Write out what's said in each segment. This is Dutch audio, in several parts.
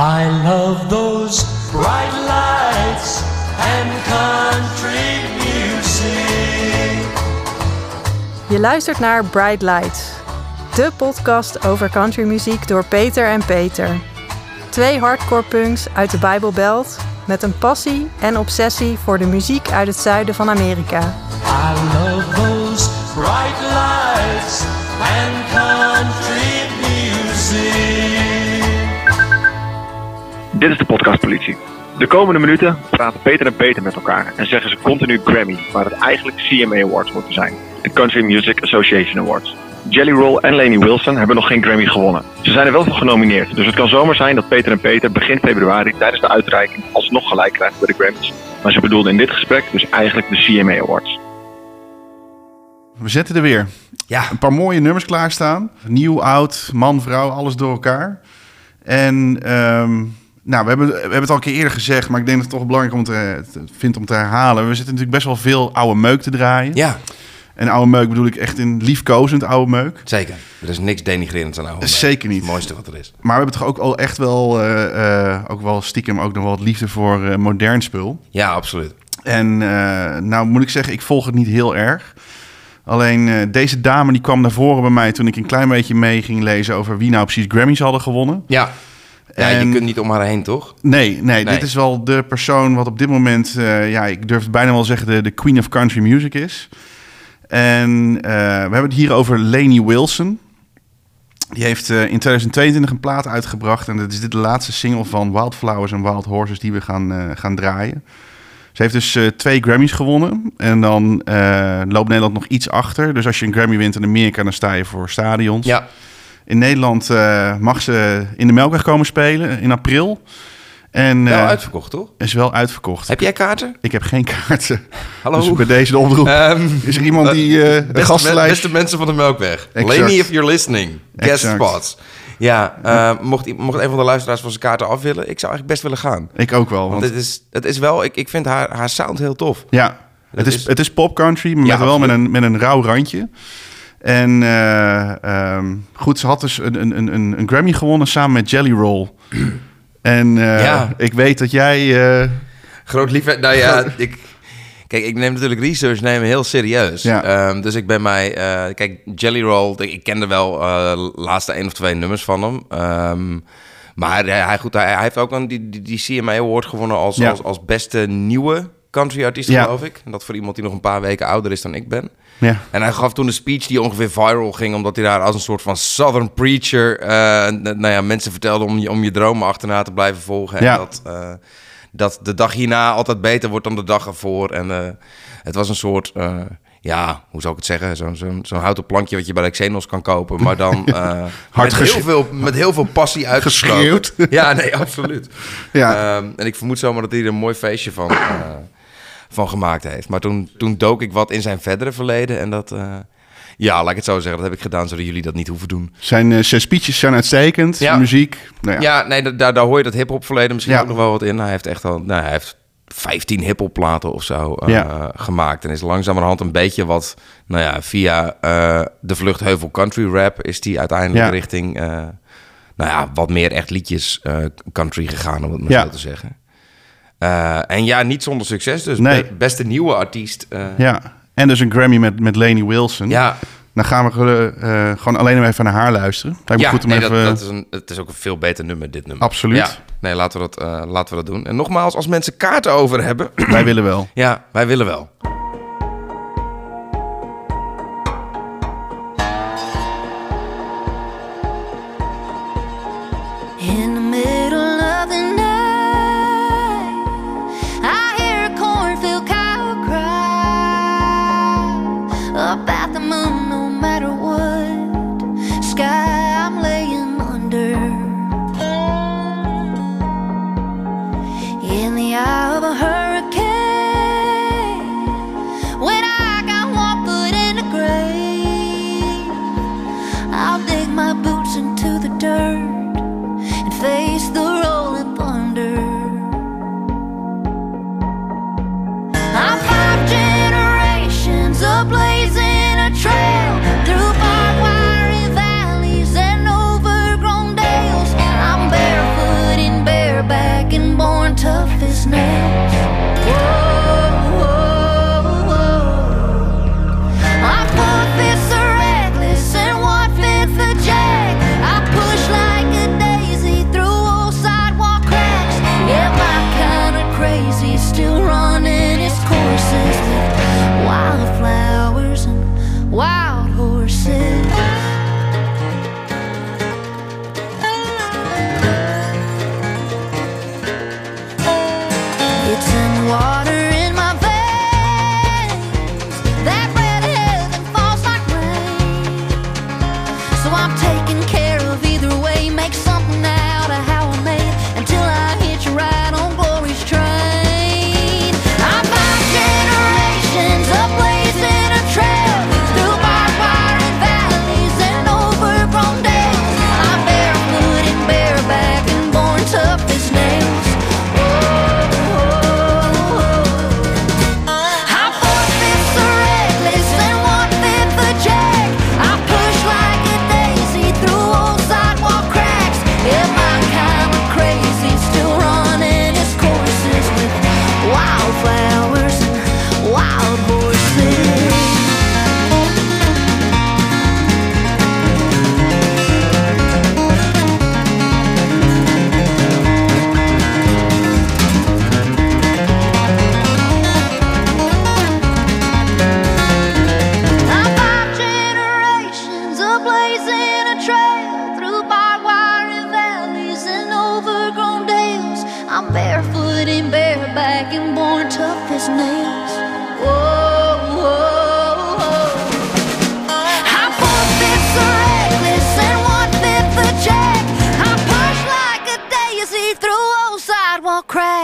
I love those bright lights and country music. Je luistert naar Bright Lights, de podcast over countrymuziek door Peter en Peter. Twee hardcore punks uit de Bijbelbelt met een passie en obsessie voor de muziek uit het zuiden van Amerika. I love those bright lights and country Dit is de podcastpolitie. De komende minuten praten Peter en Peter met elkaar en zeggen ze continu Grammy, waar het eigenlijk CMA Awards moeten zijn. De Country Music Association Awards. Jelly Roll en Laney Wilson hebben nog geen Grammy gewonnen. Ze zijn er wel voor genomineerd, dus het kan zomaar zijn dat Peter en Peter begin februari tijdens de uitreiking alsnog gelijk krijgen bij de Grammys. Maar ze bedoelden in dit gesprek dus eigenlijk de CMA Awards. We zetten er weer. Ja. Een paar mooie nummers klaarstaan. Nieuw, oud, man, vrouw, alles door elkaar. En ehm, nou, we hebben, we hebben het al een keer eerder gezegd, maar ik denk dat het toch belangrijk om te, te, vind om te herhalen. We zitten natuurlijk best wel veel oude meuk te draaien. Ja, En oude meuk bedoel ik echt in liefkozend oude meuk. zeker. Er is niks denigrerends aan oude meuk. Zeker niet. Het mooiste wat er is. Maar we hebben toch ook al echt wel, eh, eh, ook wel stiekem ook nog wel wat liefde voor eh, modern spul. Ja, absoluut. En nou moet ik zeggen, ik volg het niet heel erg. Alleen deze dame die kwam naar voren bij mij toen ik een klein beetje mee ging lezen over wie nou precies Grammys hadden gewonnen. Ja. Ja, En- je kunt niet om haar heen, toch? Nee, nee, Nee. dit is wel de persoon wat op dit moment, eh, ja, ik durf het bijna wel zeggen, de, de queen of country music is. En eh, we hebben het hier over Laney Wilson. Die heeft eh, in 2022 een plaat uitgebracht. En dat is dit de laatste single van Wildflowers en Wild Horses die we gaan, gaan draaien. Ze heeft dus twee Grammys gewonnen. En dan loopt Nederland nog iets achter. Dus als je een Grammy wint in Amerika, dan sta je voor stadions. Ja. In Nederland eh, mag ze in de Melkweg komen spelen in april. En Wel eh, uitverkocht, toch? is wel uitverkocht. Heb jij kaarten? Ik heb geen kaarten. Hallo? Dus bij deze de oproep. Ehm, is er iemand die eh een beste, men- gastenlijst... beste mensen van de Melkweg. Exact. If you're listening. Guest Exact. spots. Ja, eh, mocht, mocht een van de luisteraars van zijn kaarten af willen, ik zou eigenlijk best willen gaan. Ik ook wel. Want Want, het is, het is wel, ik, ik vind haar, haar sound heel tof. ja, het is, is- het is pop country, maar Ja, wel met een, met een rauw randje. En eh, ehm, goed, ze had dus een, een, een- een, een Grammy gewonnen samen met Jelly Roll. En eh, Ja. ik weet dat jij... eh, Groot liefhebber. Nou ja, ik, kijk, ik neem natuurlijk research nemen heel serieus. Ja. Ehm, dus ik ben mij... eh, kijk, Jelly Roll, ik ik kende wel eh laatste één of twee nummers van hem. Ehm, maar hij, hij, goed, hij, hij heeft ook een, die, die, die CMA Award gewonnen als, Ja. als, als beste nieuwe country artiest, Ja. geloof ik. En dat voor iemand die nog een paar weken ouder is dan ik ben. Ja. En hij gaf toen een speech die ongeveer viral ging, omdat hij daar als een soort van Southern preacher, eh, nou ja, mensen vertelde om je, om je dromen achterna te blijven volgen. Ja. En dat, eh, dat de dag hierna altijd beter wordt dan de dag ervoor. En eh, het was een soort, ja, hoe zou ik het zeggen, zo'n zo'n houten plankje wat je bij de Xenos kan kopen, maar dan Hard met, heel veel, met heel veel passie uitgesproken. Geschreeuwd. Ja, nee, absoluut. Ja. Ehm, en ik vermoed zomaar dat hij er een mooi feestje van, van gemaakt heeft. Maar toen, toen dook ik wat in zijn verdere verleden. En dat, eh, ja, laat ik het zo zeggen, dat heb ik gedaan zodat jullie dat niet hoeven doen. Zijn, eh, zijn speeches zijn uitstekend. Ja. Muziek. Nou ja. Ja, nee, da- daar, daar hoor je dat hip-hop verleden misschien Ja. ook nog wel wat in. Hij heeft echt al, nou, hij heeft 15 hip-hop platen of zo eh, Ja. gemaakt. En is langzamerhand een beetje wat, nou ja, via eh, de vlucht Heuvel Country Rap is die uiteindelijk richting, nou ja, wat meer echt liedjes country gegaan, om het maar zo te zeggen. Eh, en ja, niet zonder succes. Dus Nee. be- beste nieuwe artiest. eh, ja. En dus een Grammy met, met Laney Wilson. ja, Dan gaan we eh, gewoon alleen maar even naar haar luisteren. Lijkt me ja goed om nee, even... dat, dat is een, het is ook een veel beter nummer, dit nummer. Absoluut. Ja, nee, laten we, dat, laten we dat doen. En nogmaals, als mensen kaarten over hebben... Wij willen wel. ja, wij willen wel.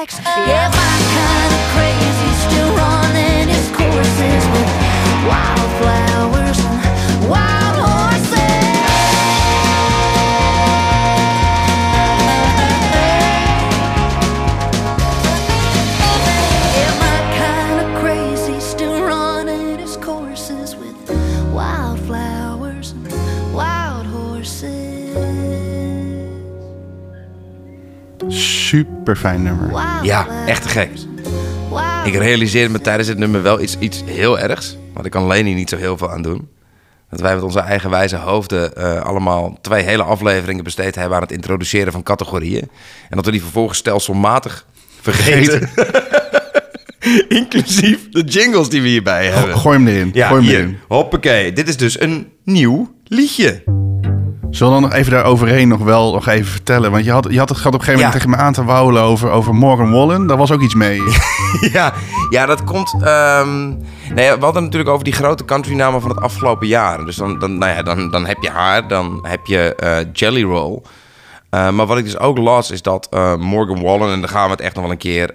Yeah. Super fijn nummer. Ja, echt te gek. Ik realiseerde me tijdens het nummer wel iets, iets heel ergs. Want ik kan Leni niet zo heel veel aan doen. Dat wij met onze eigen wijze hoofden eh, allemaal twee hele afleveringen besteed hebben aan het introduceren van categorieën. En dat we die vervolgens stelselmatig vergeten. Inclusief de jingles die we hierbij hebben. Gooi hem erin. Ja, Gooi hem hier. erin. Hoppakee. Dit is dus een nieuw liedje. Zullen we dan nog even daar overheen nog wel nog even vertellen? Want je had, je had het gehad op een gegeven moment Ja. tegen me aan te wauwelen over, over Morgan Wallen. Daar was ook iets mee. ja, ja, dat komt. nee, we hadden natuurlijk over die grote countrynamen van het afgelopen jaar. Dus dan, dan, nou ja, dan, dan heb je haar, dan heb je eh, Jelly Roll. Eh, maar wat ik dus ook las, is dat eh, Morgan Wallen, en daar gaan we het echt nog wel een keer.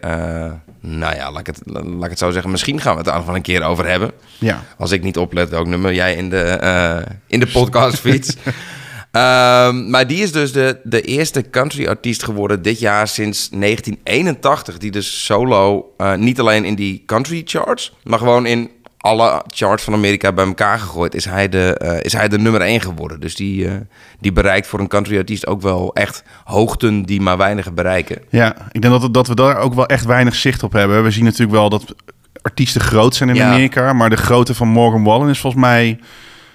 nou ja, laat ik, het, laat ik het zo zeggen. Misschien gaan we het er nog wel een keer over hebben. ja. Als ik niet oplet welk nummer jij in de, in de podcast fiets. Ehm, maar die is dus de, de eerste country-artiest geworden dit jaar sinds 1981. Die dus solo, eh, niet alleen in die country charts, maar gewoon in alle charts van Amerika bij elkaar gegooid, is hij de, eh, is hij de nummer 1 geworden. Dus die, eh, die bereikt voor een country-artiest ook wel echt hoogten die maar weinigen bereiken. Ja, ik denk dat, dat we daar ook wel echt weinig zicht op hebben. We zien natuurlijk wel dat artiesten groot zijn in Ja. Amerika. Maar de grootte van Morgan Wallen is volgens mij...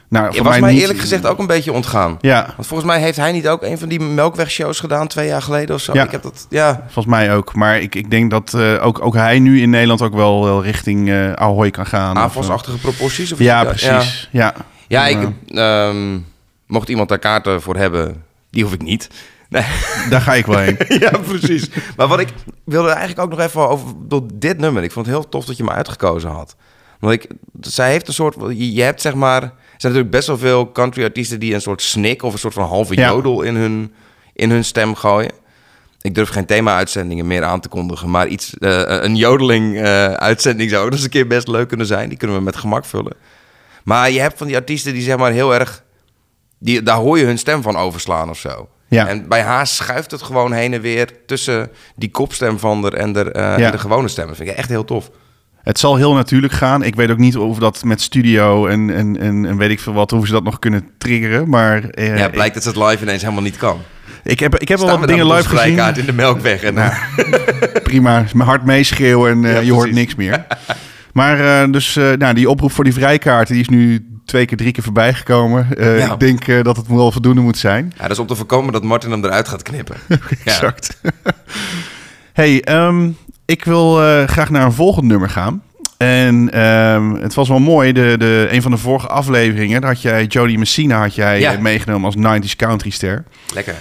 Nou, voor was mij mij niet- eerlijk gezegd ook een beetje ontgaan. Ja, Want volgens mij heeft hij niet ook een van die melkwegshows gedaan twee jaar geleden of zo. Ja. Ik heb dat, ja, volgens mij ook. Maar ik, ik denk dat eh, ook, ook hij nu in Nederland ook wel, wel richting eh Ahoy kan gaan. Of, aanvalsachtige proporties. Of ja, precies. Ja, Ja, ik, Ja. ehm, mocht iemand daar kaarten voor hebben, die hoef ik niet. Nee. daar ga ik wel heen. ja, precies. Maar wat ik wilde eigenlijk ook nog even over door dit nummer. Ik vond het heel tof dat je me uitgekozen had. Want ik, zij heeft een soort, je, je hebt zeg maar, zijn natuurlijk best wel veel country artiesten die een soort snik of een soort van halve Ja. jodel in hun, in hun stem gooien. Ik durf geen thema-uitzendingen meer aan te kondigen, maar iets, eh, een jodeling-uitzending zou ook eens een keer best leuk kunnen zijn. Die kunnen we met gemak vullen. Maar je hebt van die artiesten die zeg maar heel erg, die, daar hoor je hun stem van overslaan of zo. Ja. En bij haar schuift het gewoon heen en weer tussen die kopstem van de, en, de, eh, Ja. en de gewone stem. Dat vind ik echt heel tof. Het zal heel natuurlijk gaan. Ik weet ook niet of dat met studio en, en, en, en weet ik veel wat, hoe ze dat nog kunnen triggeren. Maar eh, ja, blijkt dat het live ineens helemaal niet kan. ik, heb, ik heb wel Staan wat dingen live gezien. vrijkaart in de melkweg. En, Nou, prima. Mijn hart meeschreeuwen en eh, Ja, je hoort niks meer. Maar eh, dus nou, die oproep voor die vrijkaarten die is nu twee keer, drie keer voorbij gekomen. Ja. Ik denk dat het wel voldoende moet zijn. ja, dat is om te voorkomen dat Martin hem eruit gaat knippen. Exact. hey, ehm, ik wil eh, graag naar een volgend nummer gaan. En ehm, het was wel mooi, de, de, een van de vorige afleveringen, daar had jij Jodie Messina had jij Ja. eh, meegenomen als 90s country ster. Lekker.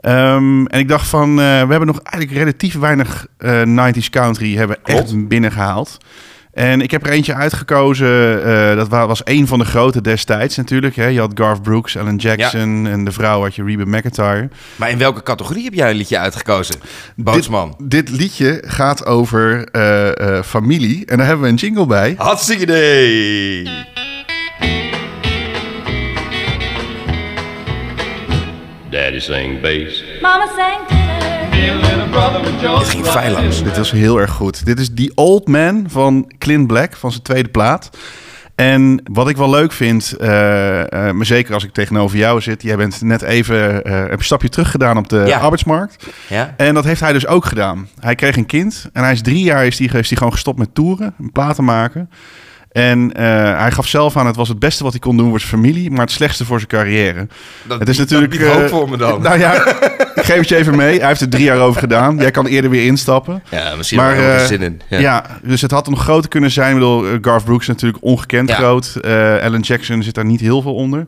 Ehm, en ik dacht van, eh, we hebben nog eigenlijk relatief weinig eh 90s country hebben Klopt. echt binnengehaald. En ik heb er eentje uitgekozen, eh, dat wa- was één van de grote destijds natuurlijk. Hè. Je had Garth Brooks, Alan Jackson en de vrouw had je Reba McIntyre. Maar in welke categorie heb jij een liedje uitgekozen? Bootsman. Dit, dit liedje gaat over eh, eh, familie en daar hebben we een jingle bij. Hartstikke idee. Daddy sang bass. Mama sang tenor. Dit ging feilloos. Dit was heel erg goed. Dit is The Old Man van Clint Black, van zijn tweede plaat. En wat ik wel leuk vind, eh, maar zeker als ik tegenover jou zit, jij bent net even heb een stapje terug gedaan op de Ja. arbeidsmarkt. Ja? En dat heeft hij dus ook gedaan. Hij kreeg een kind en hij is drie jaar is hij, is hij gewoon gestopt met toeren, platen maken. En hij gaf zelf aan, het was het beste wat hij kon doen voor zijn familie, maar het slechtste voor zijn carrière. Dat het is biedt- natuurlijk. dat hoop voor me dan. Nou ja, geef het je even mee. Hij heeft er drie jaar over gedaan. Jij kan eerder weer instappen. Ja, misschien Maar, wel er zin in. Ja. Ja. dus het had nog groter kunnen zijn. Ik bedoel, eh, Garth Brooks is natuurlijk ongekend Ja. groot. Eh Alan Jackson zit daar niet heel veel onder.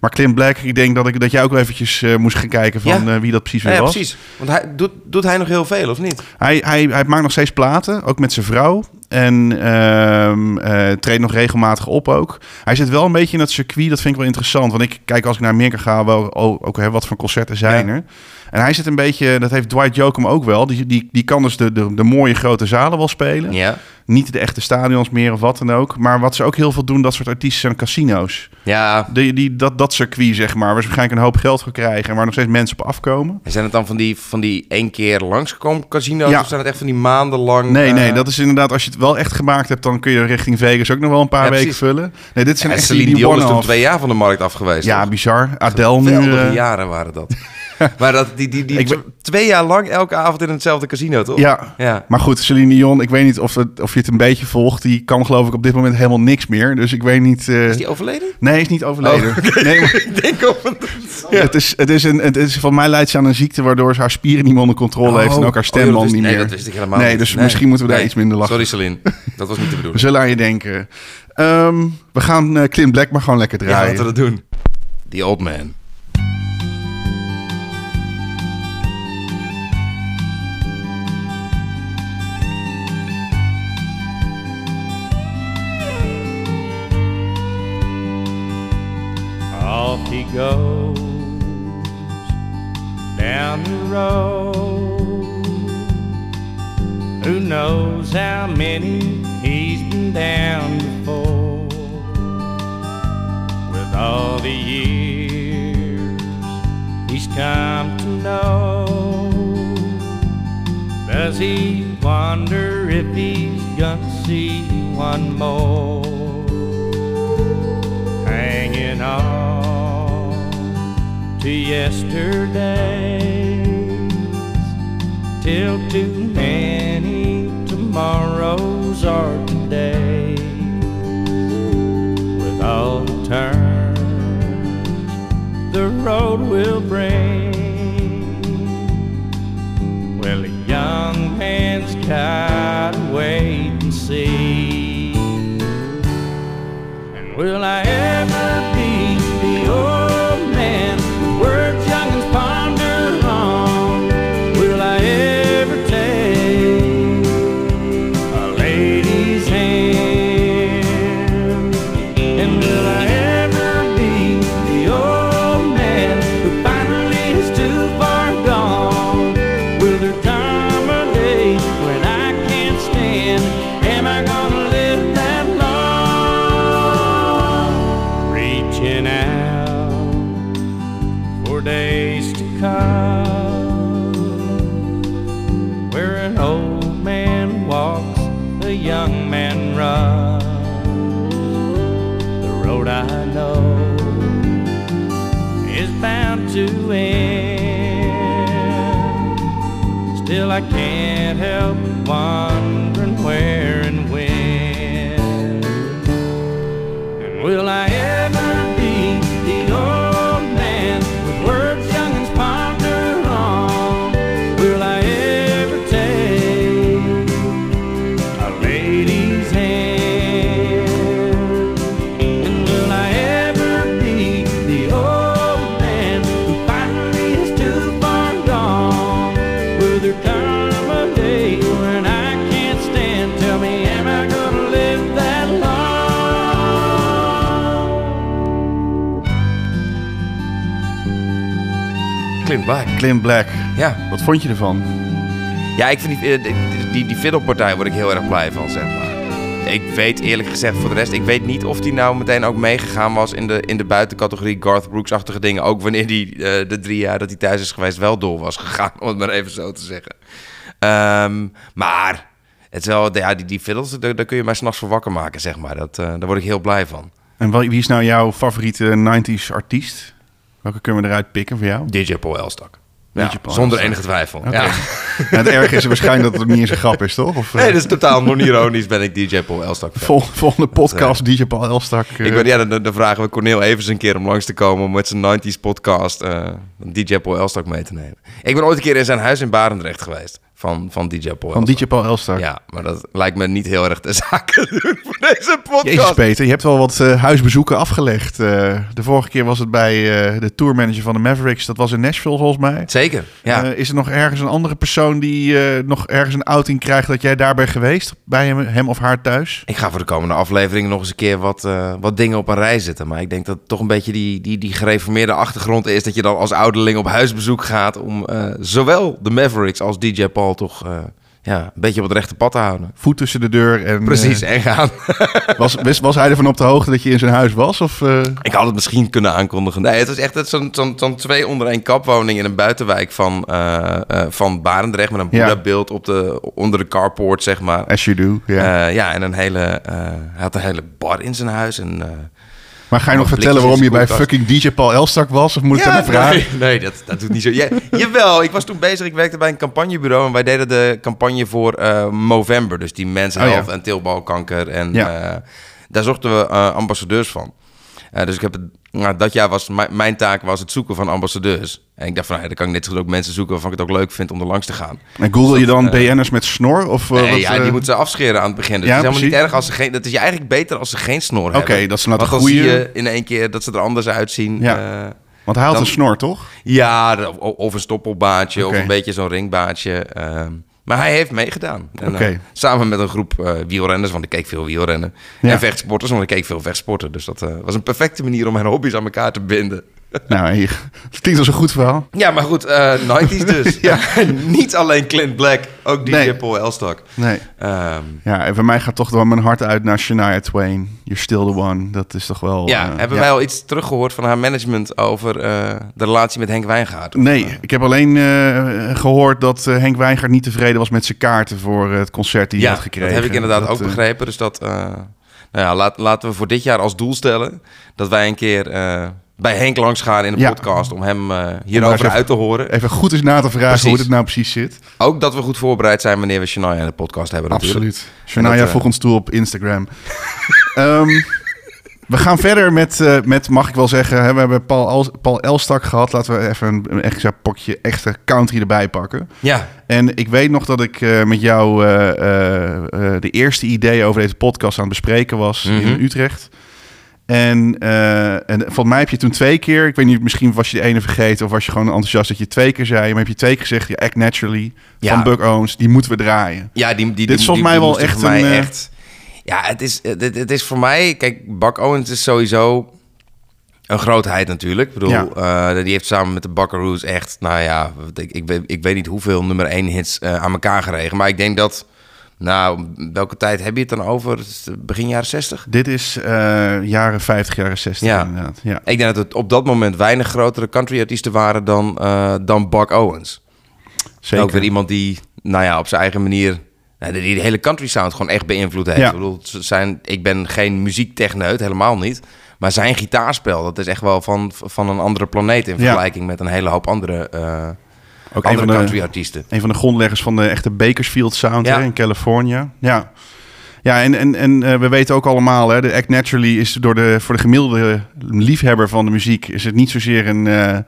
Maar Clint Black, ik denk dat, ik, dat jij ook wel eventjes moest gaan kijken van Ja. wie dat precies Ja, weer ja, was. precies. Want hij, doet, doet hij nog heel veel, of niet? Hij, hij, hij maakt nog steeds platen, ook met zijn vrouw. En eh, treedt nog regelmatig op ook. Hij zit wel een beetje in dat circuit, dat vind ik wel interessant. Want ik kijk als ik naar Amerika ga, wel, oh, ook wat voor concerten zijn Ja. er. En hij zit een beetje, dat heeft Dwight Jokum ook wel. Die, die, die kan dus de, de, de mooie grote zalen wel spelen. Ja. Niet de echte stadions meer of wat dan ook. Maar wat ze ook heel veel doen, dat soort artiesten zijn casino's. Ja. Die, die, dat, dat circuit, zeg maar, waar ze waarschijnlijk een hoop geld voor krijgen... en waar nog steeds mensen op afkomen. En zijn het dan van die, van die één keer langsgekomen casino's? Ja. Of zijn het echt van die maandenlang... Nee, eh, nee, dat is inderdaad, als je het wel echt gemaakt hebt... dan kun je richting Vegas ook nog wel een paar Ja, weken vullen. Nee, dit zijn En echt Celine die, die Dion is toen twee jaar van de markt af geweest. Ja, toch? bizar. Adele nu... Eh, jaren waren dat. maar dat, die, die, die Ik ben- twee jaar lang elke avond in hetzelfde casino, toch? Ja. Ja. maar goed, Celine Dion, ik weet niet of, het, of je het een beetje volgt. Die kan geloof ik op dit moment helemaal niks meer. Dus ik weet niet... eh, Is die overleden? Nee, is niet overleden. Oh, nee, maar Ik denk op een... het, is, het, is een, het is van mij leidt ze aan een ziekte waardoor ze haar spieren niet meer onder controle heeft en ook haar Oh, joh, wist- niet nee, meer. dat wist ik helemaal Nee, niet. dus misschien moeten we daar Nee. iets minder lachen. Sorry Celine, dat was niet de We bedoeling. zullen aan je denken. Ehm, we gaan eh Clint Black maar gewoon lekker Ja, draaien. laten we dat doen. The Old Man. Off he goes down the road. Who knows how many he's been down before? With all the years he's come to know, does he wonder if he's gonna see one more? hanging on to yesterdays. Till too many tomorrows are today. With all the turns the road will bring. Well a young man's gotta wait and see. And will I ever Black. Clint Black, Ja. wat vond je ervan? Ja, ik vind die, eh, die, die, die fiddlepartij word ik heel erg blij van, zeg maar. Ik weet eerlijk gezegd voor de rest, ik weet niet of die nou meteen ook meegegaan was in de, in de buitencategorie Garth Brooks-achtige dingen. Ook wanneer die eh, de drie jaar dat hij thuis is geweest wel door was gegaan, om het maar even zo te zeggen. Ehm, maar het is wel, ja, die, die fiddles, daar, daar kun je mij s'nachts voor wakker maken, zeg maar. Dat, eh, daar word ik heel blij van. En wie is nou jouw favoriete 90s artiest? Welke kunnen we eruit pikken voor jou? DJ Paul Elstak. Ja, Paul zonder Elstak. enige twijfel. Ja. Ja, het erge is waarschijnlijk dat het niet eens een grap is, toch? Of, eh, Nee, dat is totaal non-ironisch ben ik DJ Paul Elstak. vol- volgende podcast, DJ Paul Elstak. eh, Ik weet, ja, dan, dan vragen we Cornel Evers een keer om langs te komen om met zijn 90s podcast eh, DJ Paul Elstak mee te nemen. Ik ben ooit een keer in zijn huis in Barendrecht geweest van, van DJ Paul van Elstak. DJ Paul Elstak. Ja, maar dat lijkt me niet heel erg de zaken doen deze podcast. Jezus Peter, je hebt wel wat eh, huisbezoeken afgelegd. Eh, de vorige keer was het bij eh, de tourmanager van de Mavericks. Dat was in Nashville volgens mij. Zeker, ja. Is er nog ergens een andere persoon die nog ergens een outing krijgt dat jij daar bent geweest? Bij hem, hem of haar thuis? Ik ga voor de komende aflevering nog eens een keer wat, wat dingen op een rij zetten. Maar ik denk dat het toch een beetje die, die, die gereformeerde achtergrond is... dat je dan als ouderling op huisbezoek gaat... om zowel de Mavericks als DJ Paul toch ja, een beetje op het rechte pad te houden. Voet tussen de deur en... Precies, eh, en gaan. was, was hij ervan op de hoogte dat je in zijn huis was? Of, eh? Ik had het misschien kunnen aankondigen. Nee, het is echt zo'n zo'n zo'n twee onder één kapwoning in een buitenwijk van, eh, van Barendrecht... met een Ja. Boeddha-beeld op de, onder de carport, zeg maar. As you do, ja. Ja, en een hele, hij had een hele bar in zijn huis. En, maar ga je nog vertellen waarom je bij fucking DJ Paul Elstak was? Of moet ik dat maar vragen? nee, nee dat, dat doet niet zo. Ja, jawel, ik was toen bezig. Ik werkte bij een campagnebureau en wij deden de campagne voor eh Movember. Dus die Men's Oh, ja. En teelbalkanker. En Ja. eh, daar zochten we eh, ambassadeurs van. Eh, dus ik heb het, nou, dat jaar was mijn, taak was het zoeken van ambassadeurs. En ik dacht van, nou, ja, dan kan ik net zo goed ook mensen zoeken waarvan ik het ook leuk vind om er langs te gaan. En google je dan Eh, BN'ers met snor? Of, eh, Nee, wat, ja, die moeten ze afscheren aan het begin. Dus Ja, het is helemaal niet erg als ze geen... Dat is je eigenlijk beter als ze geen snor Oké, hebben. dat ze nou de goede- je in één keer dat ze er anders uitzien. Ja. Want hij had dan- een snor, toch? ja, of, of een stoppelbaardje Oké. of een beetje zo'n ringbaardje. ehm, maar hij heeft meegedaan. En, eh, samen met een groep eh, wielrenners, want ik keek veel wielrennen. Ja. En vechtsporters, want ik keek veel vechtsporten. Dus dat eh, was een perfecte manier om mijn hobby's aan elkaar te binden. Nou, hey, het klinkt als een goed verhaal. Ja, maar goed, eh 90s dus. Ja. Niet alleen Clint Black, ook DJ Nee. Paul Elstak. Nee. Ehm, Ja, en voor mij gaat toch wel mijn hart uit naar Shania Twain. You're still the one. Dat is toch wel... ja, eh, hebben ja. wij al iets teruggehoord van haar management over eh, de relatie met Henk Wijngaard? Nee, ik heb alleen eh, gehoord dat Henk Wijngaard niet tevreden was met zijn kaarten voor het concert die hij had gekregen. dat heb ik inderdaad Dat, ook begrepen. Dus dat, nou ja, laat, laten we voor dit jaar als doel stellen dat wij een keer bij Henk langs gaan in de Ja. podcast om hem eh, Om hierover even- uit te horen. Even goed eens na te vragen Precies. hoe het nou precies zit. Ook dat we goed voorbereid zijn wanneer we Shania in de podcast hebben. Natuurlijk. Absoluut. Shania, eh, voeg ons toe op Instagram. Ehm, we gaan verder met, eh, met, mag ik wel zeggen, hè, we hebben Paul, Els- Paul Elstak gehad. Laten we even een, een extra potje extra country erbij pakken. Ja, En ik weet nog dat ik eh, met jou de eerste idee over deze podcast aan het bespreken was Mhm. in Utrecht. En, eh, en volgens mij heb je toen twee keer, ik weet niet, misschien was je de ene vergeten of was je gewoon enthousiast dat je twee keer zei, maar heb je twee keer gezegd, ja, Act Naturally Ja. van Buck Owens, die moeten we draaien. ja die, die, Dit die- is volgens die- mij wel echt mij een, eh, echt. Ja, het is, het, het is voor mij... Kijk, Buck Owens is sowieso een grootheid natuurlijk. Ik bedoel, Ja. eh, die heeft samen met de Buckaroos echt... Nou ja, ik, ik, weet, ik weet niet hoeveel nummer 1 hits aan elkaar geregen. Maar ik denk dat... Nou, welke tijd heb je het dan over? Begin jaren 60? Dit is eh, jaren 50, jaren 60 Ja. inderdaad. Ja. Ik denk dat het op dat moment weinig grotere country-artiesten waren dan, eh, dan Buck Owens. Zeker. Ook weer iemand die, nou ja, op zijn eigen manier... nou, die de hele country sound gewoon echt beïnvloed heeft. Ja. Ik, bedoel, ze zijn, ik ben geen muziektechneut, helemaal niet. Maar zijn gitaarspel, dat is echt wel van, van een andere planeet... in Ja. vergelijking met een hele hoop andere, eh Ook een andere van, de, country-artiesten. een van de grondleggers van de echte Bakersfield Sound Ja. hè, in Californië. Ja, ja en, en, en eh, we weten ook allemaal, hè, de Act Naturally is door de, voor de gemiddelde liefhebber van de muziek... is het niet zozeer een, eh,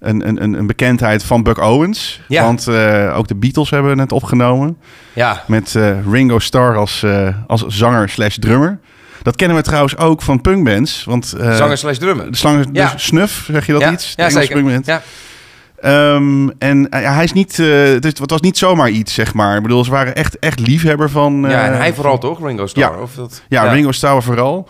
een, een, een- een bekendheid van Buck Owens. Ja. Want eh, ook de Beatles hebben het opgenomen. Ja, Met Ringo Starr als, als zanger slash drummer. Dat kennen we trouwens ook van punkbands. Want, zanger slash drummer. De slang, Ja. dus Snuff, zeg je dat ja, iets? Ja, zeker. punkband. Ja. Ehm, en eh, hij is niet, eh, het, is- het was niet zomaar iets, zeg maar. Ik bedoel, ze waren echt, echt liefhebber van. ja, en eh, hij vooral toch, Ringo Starr? Ja. Of dat, Ja, Ringo Starr vooral.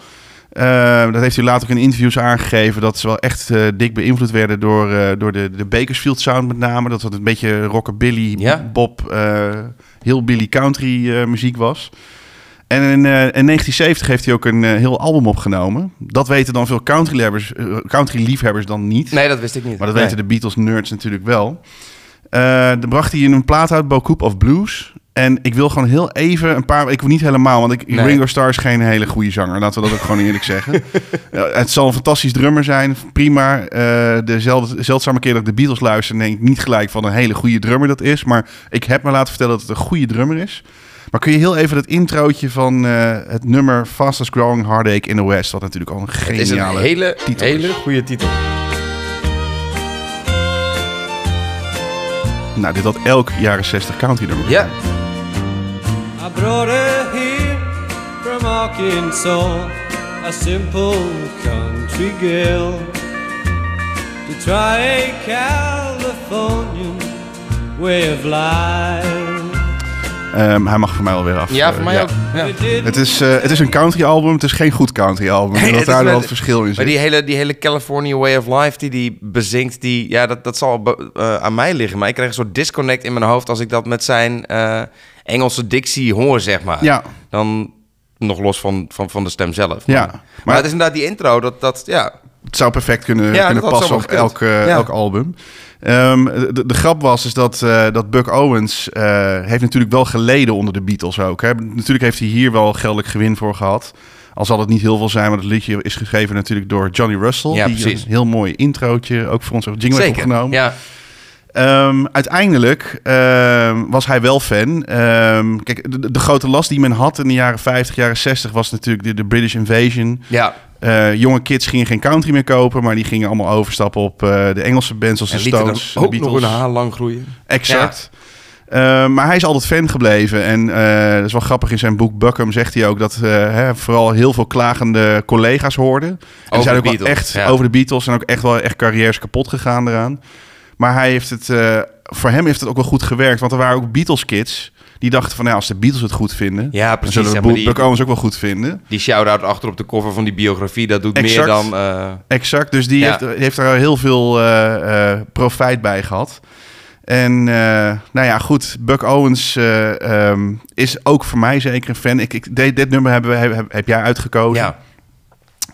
Eh, dat heeft hij later ook in interviews aangegeven. Dat ze wel echt dik beïnvloed werden door, door de, de Bakersfield Sound met name. Dat het een beetje rockabilly, Ja. Bob, eh heel Billy country muziek was. En in, eh, in 1970 heeft hij ook een eh, heel album opgenomen. Dat weten dan veel country-liefhebbers country liefhebbers dan niet. Nee, dat wist ik niet. Maar dat Nee. weten de Beatles-nerds natuurlijk wel. Eh dan bracht hij in een plaat uit, Bocoup of Blues. En ik wil gewoon heel even een paar... Ik wil niet helemaal, want ik, Nee. Ringo Starr is geen hele goede zanger. Laten we dat ook gewoon eerlijk zeggen. Het zal een fantastisch drummer zijn, prima. Eh dezelfde, zeldzame keer dat ik de Beatles luister... denk ik niet gelijk van een hele goede drummer dat is. Maar ik heb me laten vertellen dat het een goede drummer is. Maar kun je heel even het introotje van eh, het nummer Fastest Growing Heartache in the West... wat natuurlijk al een Het is een geniale hele, titel hele is. goede titel. Nou, dit had elk jaren 60 country nummer. Ja. I brought her here from soul, a simple country girl. To try a Californian way of life. Ehm, hij mag voor mij alweer af. Ja, Eh, voor mij ook. Ja. Het is, eh, het is een country album, het is geen goed country album. Nee, dat daar wel het verschil in Maar zit. die hele, die hele California Way of Life die die bezinkt, die, ja, dat, dat zal be- eh, aan mij liggen. Maar ik krijg een soort disconnect in mijn hoofd als ik dat met zijn Engelse dictie hoor, zeg maar. Ja. Dan nog los van, van, van de stem zelf. Ja, Maar, maar, maar- het is inderdaad die intro, dat, dat ja. Het zou perfect kunnen, Ja, kunnen passen op elk, Ja. elk album. Ehm, de, de grap was is dat, eh, dat Buck Owens eh, heeft natuurlijk wel geleden onder de Beatles ook. Hè. Natuurlijk heeft hij hier wel geldelijk gewin voor gehad. Al zal het niet heel veel zijn, maar het liedje is geschreven natuurlijk door Johnny Russell. Ja, die precies. een heel mooi introotje ook voor ons op jingle heeft opgenomen. Ja. Ehm, uiteindelijk ehm, was hij wel fan. Kijk, de, de grote last die men had in de jaren 50, jaren 60 was natuurlijk de, de British Invasion. ja. Eh, jonge kids gingen geen country meer kopen, maar die gingen allemaal overstappen op eh, de Engelse bands als En de Stones, dan de ook nog Beatles. een haar lang groeien. Exact. Eh, maar hij is altijd fan gebleven. En eh, dat is wel grappig. In zijn boek Buckham zegt hij ook dat eh, hè, vooral heel veel klagende collega's hoorden. En Over zijn de ook wel Beatles, echt ja. over de Beatles en ook echt wel echt carrières kapot gegaan eraan. Maar hij heeft het, eh, voor hem heeft het ook wel goed gewerkt. Want er waren ook Beatles kids die dachten van, nou, als de Beatles het goed vinden, Ja, dan zullen we Buck Owens ook wel goed vinden. die shout-out achter op de cover van die biografie, dat doet Exact. meer dan... eh, Exact, dus die Ja. heeft, heeft er heel veel eh, profijt bij gehad. En nou ja, goed, Buck Owens eh, ehm, is ook voor mij zeker een fan. Ik, ik, dit, dit nummer hebben we, heb, heb jij uitgekozen. ja.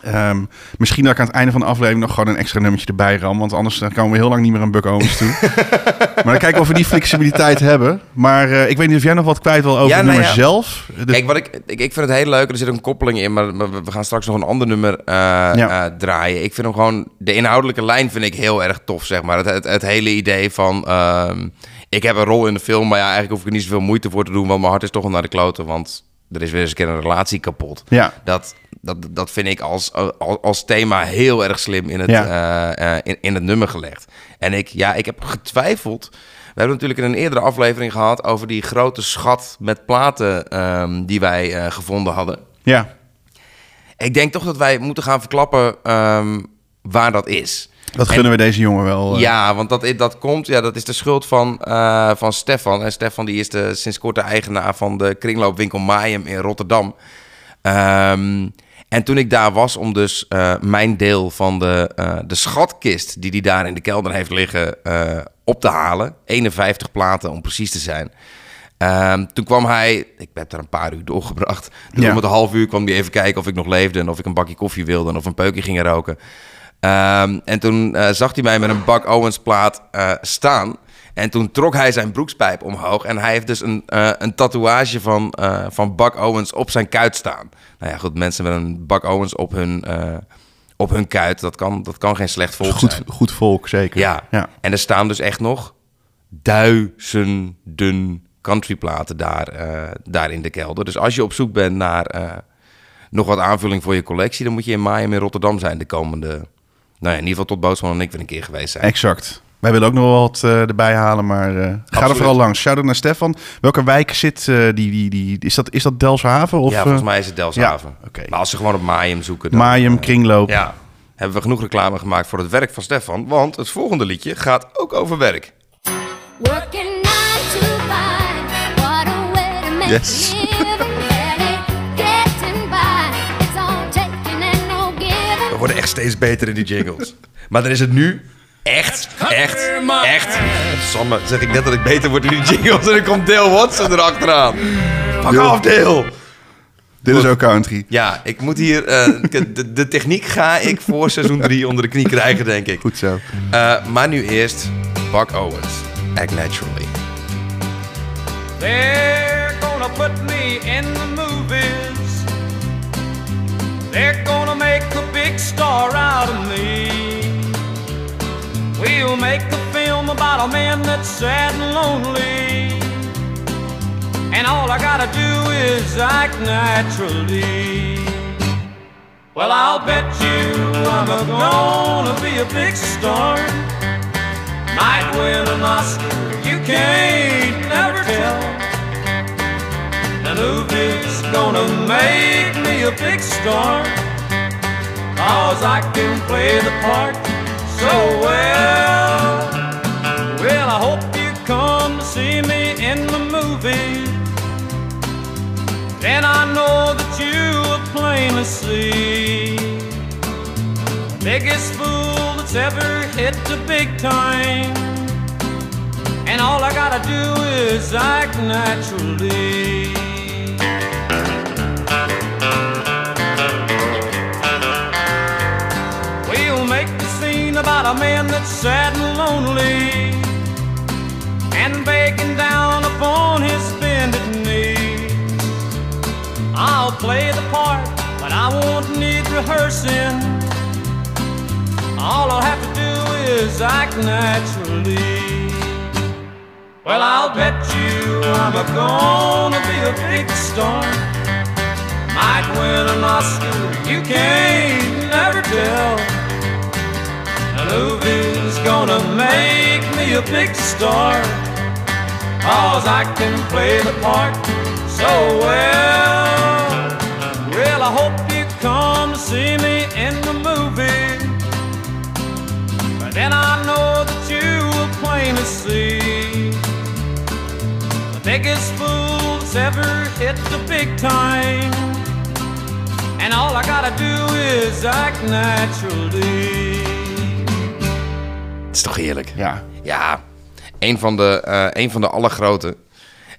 Ehm, misschien dat ik aan het einde van de aflevering nog gewoon een extra nummertje erbij ram. Want anders dan komen we heel lang niet meer aan Buck Owens toe. maar dan kijken of we die flexibiliteit hebben. Maar eh, ik weet niet of jij nog wat kwijt wil over Ja, het nou nummer ja. zelf. De- Kijk, wat ik, ik, ik vind het heel leuk. Er zit een koppeling in, maar, we gaan straks nog een ander nummer eh, Ja. eh, draaien. Ik vind hem gewoon... De inhoudelijke lijn vind ik heel erg tof, zeg maar. Het, het, het hele idee van... ehm, ik heb een rol in de film, maar ja, eigenlijk hoef ik er niet zoveel moeite voor te doen... want mijn hart is toch al naar de kloten, want er is weer eens een keer een relatie kapot. ja, Dat, dat, dat vind ik als, als, als thema heel erg slim in het, Ja. eh, eh, in, in het nummer gelegd. En ik, ja, ik heb getwijfeld. We hebben natuurlijk in een eerdere aflevering gehad over die grote schat met platen ehm, die wij eh, gevonden hadden. ja, Ik denk toch dat wij moeten gaan verklappen ehm, waar dat is. dat gunnen we deze jongen wel. Ja, want dat, dat komt, ja, dat is de schuld van, van Stefan. En Stefan die is de, sinds kort de eigenaar van de kringloopwinkel Maaium in Rotterdam. Ehm, en toen ik daar was om dus eh, mijn deel van de, eh, de schatkist die hij daar in de kelder heeft liggen eh, op te halen. 51 platen om precies te zijn. Ehm, toen kwam hij, ik heb daar een paar uur doorgebracht. Dus Ja. om het half uur kwam hij even kijken of ik nog leefde en of ik een bakje koffie wilde en of een peukje ging roken. Ehm, en toen zag hij mij met een Buck Owens plaat staan. En toen trok hij zijn broekspijp omhoog. En hij heeft dus een, eh, een tatoeage van, eh, van Buck Owens op zijn kuit staan. Nou ja, goed, mensen met een Buck Owens op hun, eh, op hun kuit, dat kan, dat kan geen slecht volk goed, zijn. goed volk, zeker. Ja. ja. en er staan dus echt nog duizenden countryplaten daar, daar in de kelder. Dus als je op zoek bent naar nog wat aanvulling voor je collectie... dan moet je in Maaium in Rotterdam zijn de komende... Nou ja, in ieder geval tot Boosman en ik weer een keer geweest zijn. Exact. Wij willen ook nog wel wat eh, erbij halen, maar eh, ga er vooral langs. Shout-out naar Stefan. Welke wijk zit eh, die, die, die... Is dat, is dat Delfshaven? Of, ja, volgens mij is het Delfshaven. ja, oké. Maar als ze gewoon op Maaium zoeken... Dan, Maaium, eh, kringloop. Ja, hebben we genoeg reclame gemaakt voor het werk van Stefan. Want het volgende liedje gaat ook over werk. Working nine to five, what a way to make Yes. a living. Barely getting by, it's all taking and no giving. We worden echt steeds beter in die jingles. maar dan is het nu echt, echt, echt... Samme, zeg ik net dat ik beter word in die jingles... en dan komt Dale Watson erachteraan. Fuck Yo. off, Dale! Dit is ook country. Ja, ik moet hier... eh, de, de techniek ga ik voor seizoen 3 onder de knie krijgen, denk ik. Goed zo. Eh, maar nu eerst Buck Owens. Act Naturally. They're gonna put me in the movies. They're gonna make a big star out of me. We'll make a film about a man that's sad and lonely. And all I gotta do is act naturally. Well, I'll bet you I'm gonna be a big star. Might win an Oscar, you can't never tell. The movie's gonna make me a big star. Cause I can play the part so well. Well, I hope you come to see me in the movie. Then I know that you will plainly see the biggest fool that's ever hit the big time. And all I gotta do is act naturally. About a man that's sad and lonely and begging down upon his bended knee. I'll play the part, but I won't need rehearsing. All I'll have to do is act naturally. Well, I'll bet you I'm a gonna be a big star. Might win an Oscar, you can't never tell. Movie's gonna make me a big star. Cause I can play the part so well. Well, I hope you come see me in the movie. But then I know that you will plainly see the biggest fool that's ever hit the big time. And all I gotta do is act naturally. Toch heerlijk? Ja. Ja, een van de, eh een van de allergrote.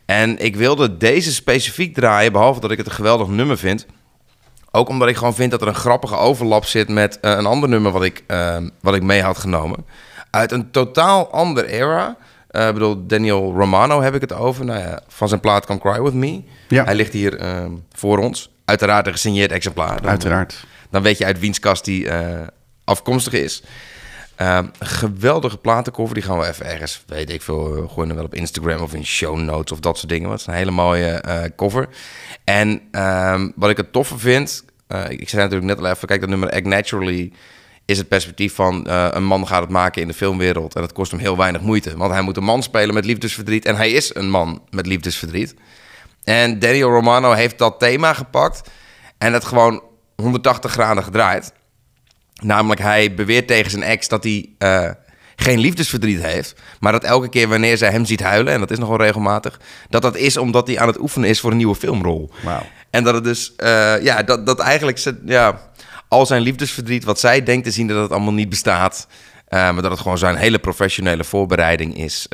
En ik wilde deze specifiek draaien, behalve dat ik het een geweldig nummer vind. Ook omdat ik gewoon vind dat er een grappige overlap zit met eh, een ander nummer wat ik, eh, wat ik mee had genomen. Uit een totaal ander era. Eh, ik bedoel, Daniel Romano heb ik het over. Nou ja, van zijn plaat Come Cry With Me. Ja. Hij ligt hier eh, voor ons. Uiteraard een gesigneerd exemplaar. Dan- Uiteraard. dan weet je uit wiens kast die afkomstig is. Een geweldige platencover. Die gaan we even ergens, weet ik veel, we wel op Instagram of in show notes of dat soort dingen. Want het is een hele mooie eh, cover. En ehm, wat ik het toffe vind, eh, ik zei natuurlijk net al even, kijk dat nummer Act Naturally is het perspectief van eh, een man gaat het maken in de filmwereld en het kost hem heel weinig moeite. Want hij moet een man spelen met liefdesverdriet en hij is een man met liefdesverdriet. En Daniel Romano heeft dat thema gepakt en het gewoon 180 graden gedraaid. Namelijk, hij beweert tegen zijn ex dat hij eh, geen liefdesverdriet heeft. Maar dat elke keer wanneer zij hem ziet huilen, en dat is nogal regelmatig, dat dat is omdat hij aan het oefenen is voor een nieuwe filmrol. En dat het dus, eh, ja, dat, dat eigenlijk ze- ja, al zijn liefdesverdriet, wat zij denkt te zien, dat het allemaal niet bestaat. eh, maar dat het gewoon zijn hele professionele voorbereiding is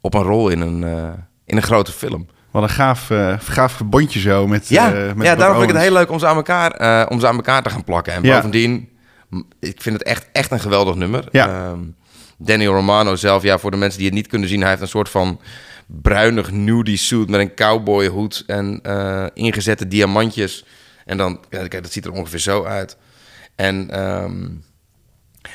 op een rol in een, in een grote film. Wat een gaaf, eh gaaf verbondje zo met Ja, met ja daarom vind ik het heel leuk om ze aan elkaar, om ze aan elkaar te gaan plakken. En Ja. bovendien, ik vind het echt, echt een geweldig nummer. Ja. Ehm, Daniel Romano zelf, ja, voor de mensen die het niet kunnen zien, hij heeft een soort van bruinig nudie suit met een cowboyhoed en eh, ingezette diamantjes. En dan, ja, kijk, dat ziet er ongeveer zo uit. En ehm,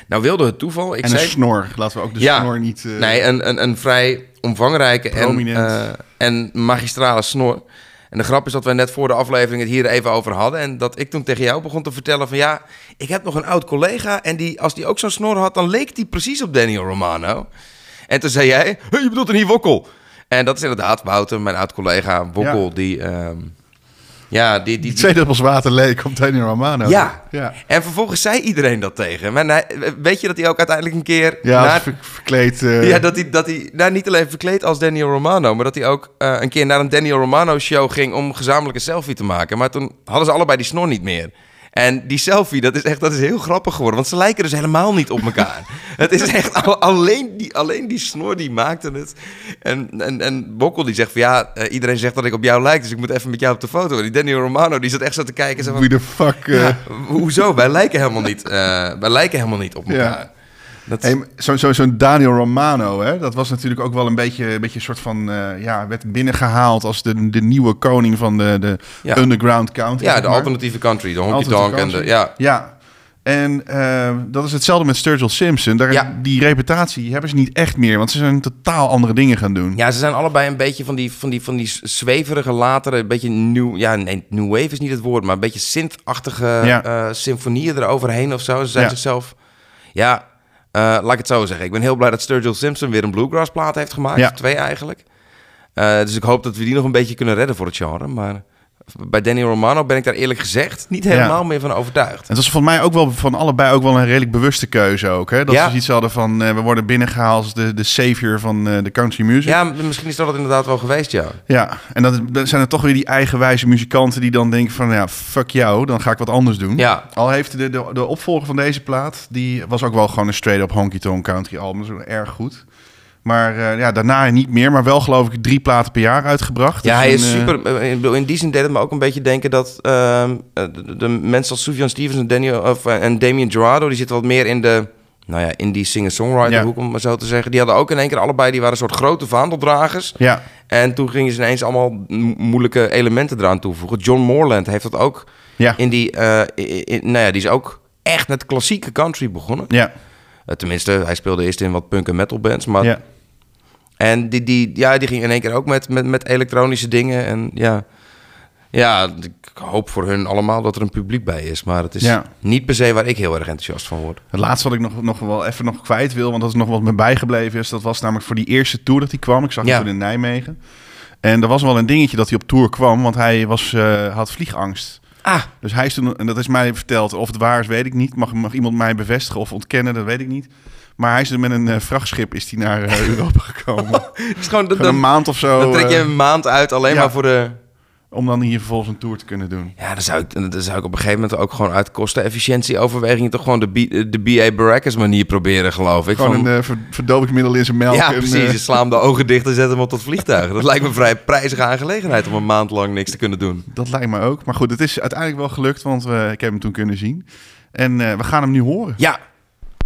nou wilde het toeval, ik En zei... een snor. Laten we ook de snor niet... eh, Nee, een, een, een vrij omvangrijke en, eh, en magistrale snor. En de grap is dat wij net voor de aflevering het hier even over hadden. En dat ik toen tegen jou begon te vertellen van... ja, ik heb nog een oud collega... en die, als die ook zo'n snor had, dan leek die precies op Daniel Romano. En toen zei jij, "Hey, je bedoelt een hier Wokkel. En dat is inderdaad Wouter, mijn oud collega Wokkel... Ja. die... ehm, ja, die, die, Twee druppels water leek op Daniel Romano. ja. Ja, en vervolgens zei iedereen dat tegen hem. En hij, weet je dat hij ook uiteindelijk een keer... ja verkleed... eh, ja, dat hij, dat hij nou, niet alleen verkleed als Daniel Romano, maar dat hij ook eh, een keer naar een Daniel Romano show ging om gezamenlijk een selfie te maken. Maar toen hadden ze allebei die snor niet meer. En die selfie, dat is echt dat is heel grappig geworden. Want ze lijken dus helemaal niet op elkaar. het is echt al- alleen die, alleen die snor die maakte het. En, en, en Bokkel die zegt van ja, eh, iedereen zegt dat ik op jou lijk, dus ik moet even met jou op de foto. En die Daniel Romano die zat echt zo te kijken. Wie de fuck... eh, ja, hoezo? Wij lijken helemaal niet, eh, wij lijken helemaal niet op Ja. Dat, Hey, Zo'n zo, zo'n Daniel Romano, hè, dat was natuurlijk ook wel een beetje een beetje soort van... eh, ja, werd binnengehaald als de, de nieuwe koning van de, de Ja. underground country. ja, de maar. alternatieve country, de honky tonk en de... Ja, Ja. En eh, dat is hetzelfde met Sturgill Simpson. Daar, Ja. Die reputatie hebben ze niet echt meer, want ze zijn totaal andere dingen gaan doen. Ja, ze zijn allebei een beetje van die, van die, van die zweverige, latere, een beetje new, ja, nee, new wave is niet het woord, maar een beetje synth-achtige Ja. eh, symfonieën eroverheen of zo. Ze zijn Ja. zichzelf, ja, laat ik het zo zeggen. Ik ben heel blij dat Sturgill Simpson weer een bluegrass plaat heeft gemaakt, Ja. twee eigenlijk. Eh, dus ik hoop dat we die nog een beetje kunnen redden voor het genre, maar bij Danny Romano ben ik daar eerlijk gezegd niet helemaal meer van overtuigd. En het was voor mij ook wel van allebei ook wel een redelijk bewuste keuze ook. Hè? Dat Ja. ze iets hadden van, eh, we worden binnengehaald als de, de savior van eh, de country music. Ja, misschien is dat het inderdaad wel geweest, ja. Ja, en dat, dat zijn er toch weer die eigenwijze muzikanten die dan denken van, ja, fuck jou, dan ga ik wat anders doen. Ja. Al heeft de, de, de opvolger van deze plaat, die was ook wel gewoon een straight-up honky-tonk country album. Dat is erg goed. Maar eh, ja, daarna niet meer, maar wel geloof ik drie platen per jaar uitgebracht. Ja, Dus hij is een, eh, super. eh, In die zin deed het me ook een beetje denken dat ehm, eh, de, de mensen als Sufjan Stevens en, Daniel, of, en Damien Gerardo, die zitten wat meer in de, nou ja, in die singer-songwriter Ja. hoek, om maar zo te zeggen. Die hadden ook in één keer allebei, die waren een soort grote vaandeldragers. Ja, En toen gingen ze ineens allemaal mo- moeilijke elementen eraan toevoegen. John Morland heeft dat ook ja, in die, nou ja, die is ook echt met klassieke country begonnen. ja, tenminste, hij speelde eerst in wat punk en metal bands, maar ja. En die, die, ja, die ging in één keer ook met, met, met elektronische dingen. En ja, ja, ik hoop voor hun allemaal dat er een publiek bij is. Maar het is Ja. niet per se waar ik heel erg enthousiast van word. Het laatste wat ik nog, nog wel even nog kwijt wil, want dat is nog wat me bijgebleven is, dat was namelijk voor die eerste tour dat hij kwam. Ik zag hem Ja. toen in Nijmegen. En er was wel een dingetje dat hij op tour kwam, want hij was, eh, had vliegangst. Ah, Dus hij is toen, en dat is mij verteld, of het waar is, weet ik niet. Mag, mag iemand mij bevestigen of ontkennen, dat weet ik niet. Maar hij is er met een eh, vrachtschip is hij naar eh, Europa gekomen. het is gewoon, dat, Gewoon een dan, maand of zo. dan trek je eh, een maand uit alleen ja. maar voor de... om dan hier vervolgens een tour te kunnen doen. Ja, dan zou, ik, dan zou ik op een gegeven moment ook gewoon uit kostenefficiëntie-overwegingen... toch gewoon de, B- de B.A. Baracus manier proberen, geloof ik. Gewoon Van- een verdovingsmiddel in zijn melk. ja, en, precies. Je slaat hem de ogen dicht en zet hem op tot vliegtuig. Dat lijkt me een vrij prijzige aangelegenheid om een maand lang niks te kunnen doen. dat lijkt me ook. Maar goed, het is uiteindelijk wel gelukt, want we, ik heb hem toen kunnen zien. En eh, we gaan hem nu horen. Ja,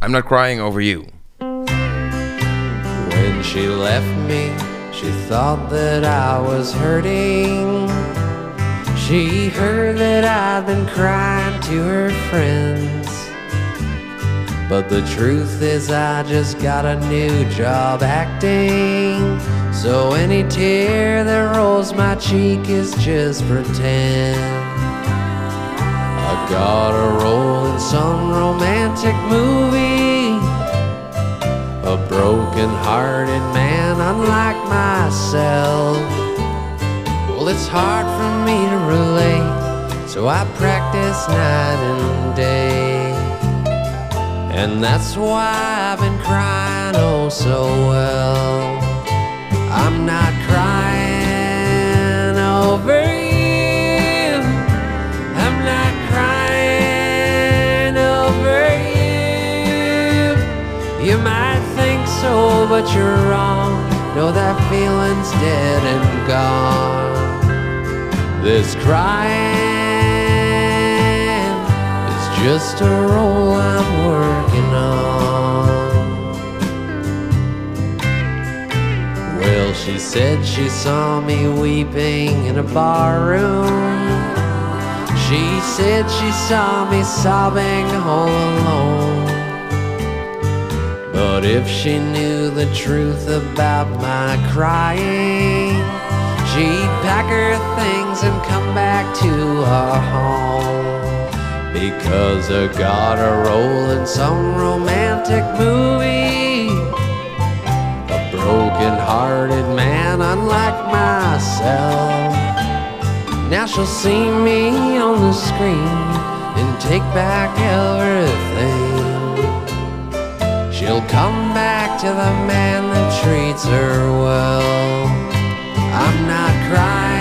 I'm not crying over you. When she left me, she thought that I was hurting. She heard that I'd been crying to her friends. But the truth is, I just got a new job acting. So any tear that rolls my cheek is just pretend. I got a role in it's hard for me to relate, so I practice night and day. And that's why I've been crying oh so well. I'm not crying over you. I'm not crying over you. You might think so, but you're wrong. No, that feeling's dead and gone. This crying is just a role I'm working on. Well, she said she saw me weeping in a bar room. She said she saw me sobbing all alone. But if she knew the truth about my crying, she'd pack her things and come back to our home. Because I got a role in some romantic movie. A broken hearted man, unlike myself. Now she'll see me on the screen and take back everything. She'll come back to the man that treats her well. I'm not crying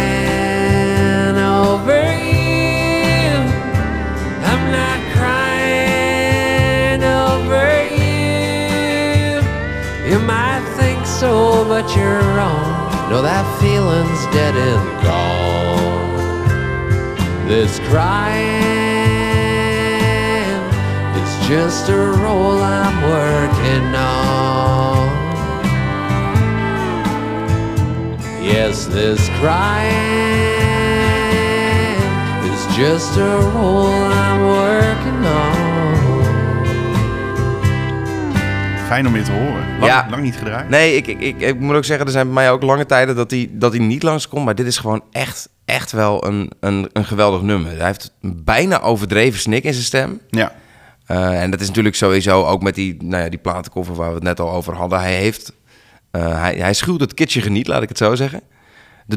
but you're wrong. No, that feeling's dead and gone. This crying is just a role I'm working on. Yes, this crying is just a role I'm working Fijn om weer te horen. Lang, Ja. lang niet gedraaid. Nee, ik, ik, ik, ik moet ook zeggen, er zijn bij mij ook lange tijden dat hij, dat hij niet langskomt. Maar dit is gewoon echt, echt wel een, een, een geweldig nummer. Hij heeft een bijna overdreven snik in zijn stem. Ja. Eh, en dat is natuurlijk sowieso ook met die, nou ja, die platenkoffer waar we het net al over hadden. Hij heeft, eh, hij, hij schuwt het kitschige niet, laat ik het zo zeggen.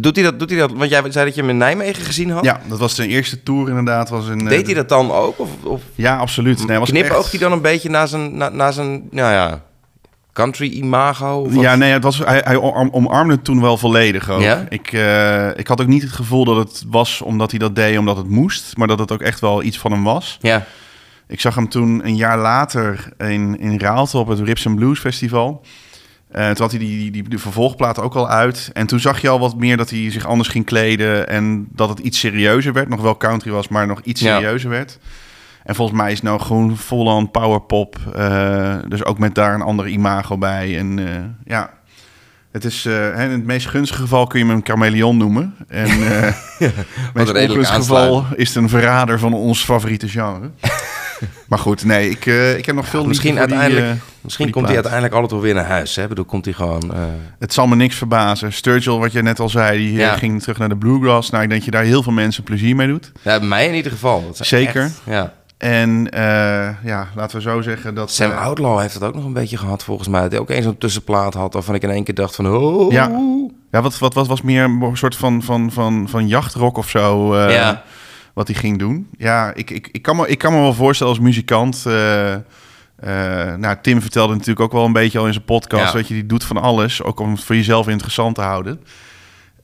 Doet hij dat, doet hij dat? Want jij zei dat je hem in Nijmegen gezien had. Ja, dat was zijn eerste tour inderdaad. Was een, Deed eh, hij dat dan ook? Of, of Ja, absoluut. Nee, was knipoogt echt- hij dan een beetje naar zijn, naar zijn nou ja, country imago? Ja, nee, het was, hij, hij om- omarmde het toen wel volledig ook. Ja? Ik, eh, ik had ook niet het gevoel dat het was omdat hij dat deed omdat het moest, maar dat het ook echt wel iets van hem was. Ja. Ik zag hem toen een jaar later in, in Raalte op het Rips and Blues Festival. Eh, toen had hij die, die, die, die vervolgplaat ook al uit. En toen zag je al wat meer dat hij zich anders ging kleden. En dat het iets serieuzer werd. Nog wel country was, maar nog iets Ja. serieuzer werd. En volgens mij is het nou gewoon vol-on powerpop. eh, dus ook met daar een andere imago bij. En eh, ja, het is... in het meest gunstige geval kun je hem een chameleon noemen. En in het meest ongunstige aansluit. geval is het een verrader van ons favoriete genre. maar goed, nee, ik, eh, ik heb nog veel Misschien voor die, uiteindelijk, eh, misschien komt hij uiteindelijk altijd wel weer naar huis. Hè? Bedoel, komt hij gewoon... eh, Het zal me niks verbazen. Sturgill, wat je net al zei, die Ja. ging terug naar de bluegrass. Nou, ik denk dat je daar heel veel mensen plezier mee doet. ja, mij in ieder geval. Zeker. echt- ja. En ja, laten we zo zeggen dat... Sam Outlaw heeft het ook nog een beetje gehad volgens mij. Dat hij ook eens zo'n tussenplaat had waarvan ik in één keer dacht van... Oh, Ja, ja wat, wat, wat was meer een soort van, van, van, van jachtrock of zo, Ja. Wat hij ging doen. Ja, ik, ik, ik, kan me, ik kan me wel voorstellen als muzikant... eh, nou, Tim vertelde natuurlijk ook wel een beetje al in zijn podcast... Ja. dat je die doet van alles, ook om het voor jezelf interessant te houden.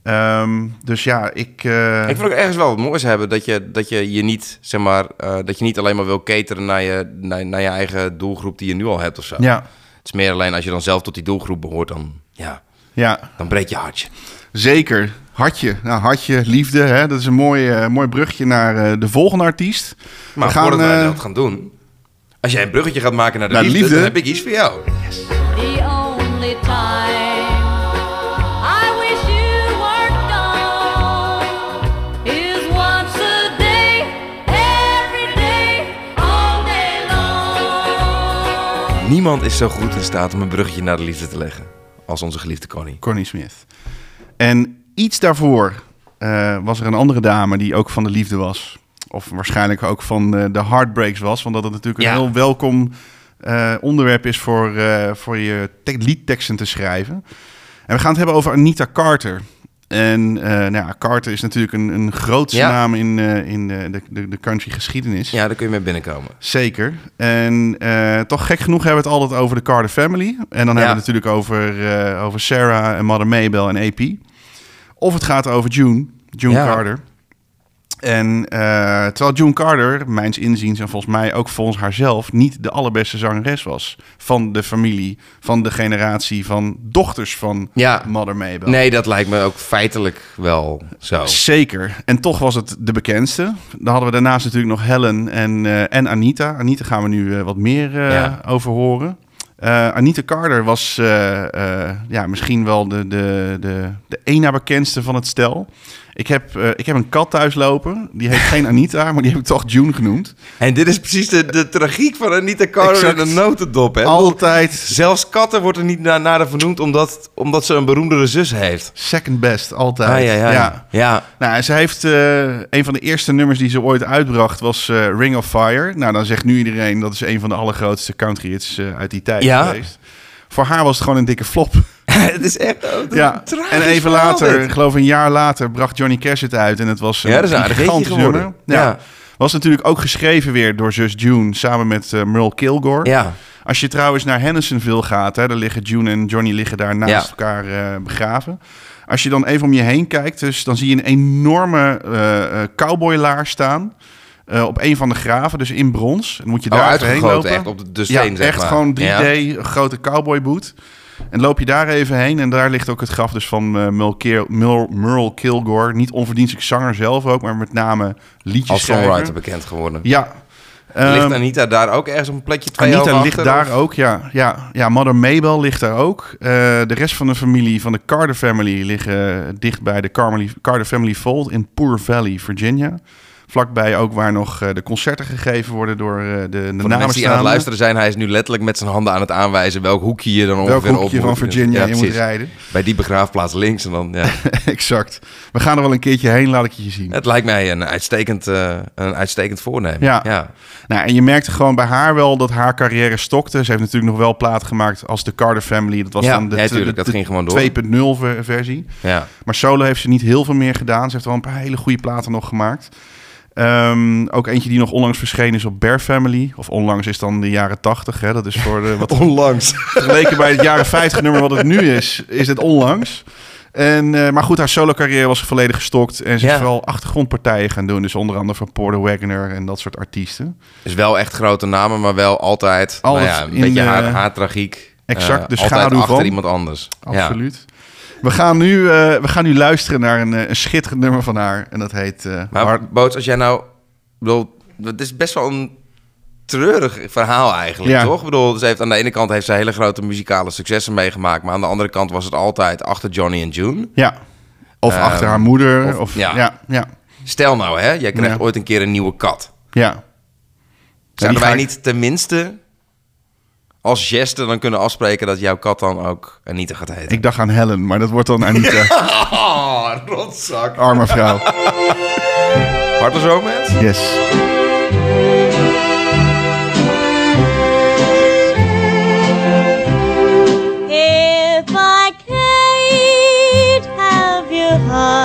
Ehm, dus ja, ik... eh, Ik vind ook ergens wel wat moois hebben dat je, dat je je niet, zeg maar, dat je niet alleen maar wil cateren naar je, naar, naar je eigen doelgroep die je nu al hebt of zo. ja, Het is meer alleen als je dan zelf tot die doelgroep behoort, dan, ja, ja, dan breekt je hartje. Zeker. Hartje. Nou, hartje, liefde. Hè? Dat is een mooi, eh, mooi brugje naar eh, de volgende artiest. Maar We gaan, voordat wij eh, dat gaan doen, als jij een bruggetje gaat maken naar de, Naar de liefde, liefde. dan heb ik iets voor jou. The only time I wish you weren't gone is once a day, every day, all day long. Niemand is zo goed in staat om een bruggetje naar de liefde te leggen als onze geliefde Connie. Connie Smith. En iets daarvoor eh, was er een andere dame die ook van de liefde was. Of waarschijnlijk ook van eh, de heartbreaks was. Want dat het natuurlijk Ja. een heel welkom eh, onderwerp is voor, voor je te- liedteksten te schrijven. En we gaan het hebben over Anita Carter. En nou ja, Carter is natuurlijk een, een grootste Ja. naam in, in de, de, de country geschiedenis. Ja, daar kun je mee binnenkomen. Zeker. En toch gek genoeg hebben we het altijd over de Carter family. En dan hebben we het natuurlijk over, over Sarah en Mother Maybell en AP. Of het gaat over June, June Ja. Carter. En eh, terwijl June Carter, mijns inziens en volgens mij ook volgens haarzelf, niet de allerbeste zangeres was van de familie, van de generatie van dochters van Ja. Mother Maybell. Nee, dat lijkt me ook feitelijk wel zo. Zeker. En toch was het de bekendste. Dan hadden we daarnaast natuurlijk nog Helen en, eh, en Anita. Anita gaan we nu eh, wat meer Ja. over horen. Eh, Anita Carter was eh, eh, ja, misschien wel de, de, de, de één na bekendste van het stel. Ik heb, eh, ik heb een kat thuis lopen. Die heet geen Anita, maar die heb ik toch June genoemd. En dit is precies de, de tragiek van Anita Carter in een notendop. Hè? Altijd Zelfs katten wordt er niet naar, naar vernoemd omdat, omdat ze een beroemdere zus heeft. second best, altijd. Ah, ja, ja. ja. ja. Nou, en ze heeft eh, een van de eerste nummers die ze ooit uitbracht was eh, Ring of Fire. Nou, dan zegt nu iedereen dat is een van de allergrootste country hits uit die tijd Ja. geweest. Voor haar was het gewoon een dikke flop. het is echt oh, ja. En even later, dit. ik geloof een jaar later, bracht Johnny Cash het uit. En het was een, Ja, dat is een gigantisch geworden. nummer. Ja. Ja. Was natuurlijk ook geschreven weer door zus June samen met eh, Merle Kilgore. Ja. Als je trouwens naar Hendersonville gaat, hè, daar liggen June en Johnny liggen daar naast Ja. elkaar eh, begraven. Als je dan even om je heen kijkt, dus, dan zie je een enorme eh eh, cowboylaar staan. eh, op een van de graven, dus in brons. Dan moet je Oh, daar heen lopen. echt op de, ja, steen, zeg echt maar. gewoon 3D, Ja. grote cowboyboot. En loop je daar even heen en daar ligt ook het graf dus van eh Merle, Kil- Merle- Merle Kilgore. Niet onverdienstelijk zanger zelf ook, maar met name liedjes Als songwriter bekend geworden. Ja. Ligt Ehm, Anita daar ook ergens op een plekje twee Anita ligt achter, daar of? ook, ja. ja. Ja, Mother Maybell ligt daar ook. Eh, de rest van de familie, van de Carter family, liggen dicht bij de Carter Family Fold in Poor Valley, Virginia. Vlakbij ook waar nog eh, de concerten gegeven worden door eh, de, de de mensen die aan het luisteren zijn, hij is nu letterlijk met zijn handen aan het aanwijzen welk hoekje je dan Welk ongeveer op hoekje van. Virginia Ja, je moet rijden. Bij die begraafplaats links en dan, ja. exact. We gaan er wel een keertje heen, laat ik je zien. Het lijkt mij een uitstekend, eh, een uitstekend voornemen. Ja. ja. Nou, en je merkte gewoon bij haar wel dat haar carrière stokte. Ze heeft natuurlijk nog wel plaat gemaakt als de Carter Family. Dat was Ja, dan de, ja, de- tuurlijk, dat de ging gewoon door. 2.0 ver- versie. Ja. Maar solo heeft ze niet heel veel meer gedaan. Ze heeft wel een paar hele goede platen nog gemaakt. Ehm, ook eentje die nog onlangs verschenen is op Bear Family. Of onlangs is dan de jaren 80. Hè? Dat is voor de, wat Onlangs. vergeleken bij het jaren 50 nummer wat het nu is, is het onlangs. En, eh, maar goed, haar solo carrière was volledig gestokt. En ze Ja. is vooral achtergrondpartijen gaan doen. Dus onder andere van Porter Wagoner en dat soort artiesten. Is wel echt grote namen, maar wel altijd, Altijd nou ja, een in beetje de- haar, haar tragiek. Exact, eh, de altijd schaduw achter van. iemand anders. Ja. Absoluut. We, gaan nu, eh, we gaan nu luisteren naar een, eh, een schitterend nummer van haar. En dat heet eh, Maar Hard- Boots, als jij nou... bedoel, het is best wel een treurig verhaal eigenlijk, Ja. toch? Ik bedoel, ze heeft, aan de ene kant heeft ze hele grote muzikale successen meegemaakt... maar aan de andere kant was het altijd achter Johnny en June. Ja. Of Ehm, achter haar moeder. Of, of- ja. ja. Stel nou, hè, jij krijgt Ja. ooit een keer een nieuwe kat. ja. Zouden wij ik- niet tenminste als geste dan kunnen afspreken... dat jouw kat dan ook Anita gaat heten? Ik dacht aan Helen, maar dat wordt dan Anita. Oh, rotzak. Arme vrouw. Hard of Romance? Yes. If I can't have your heart,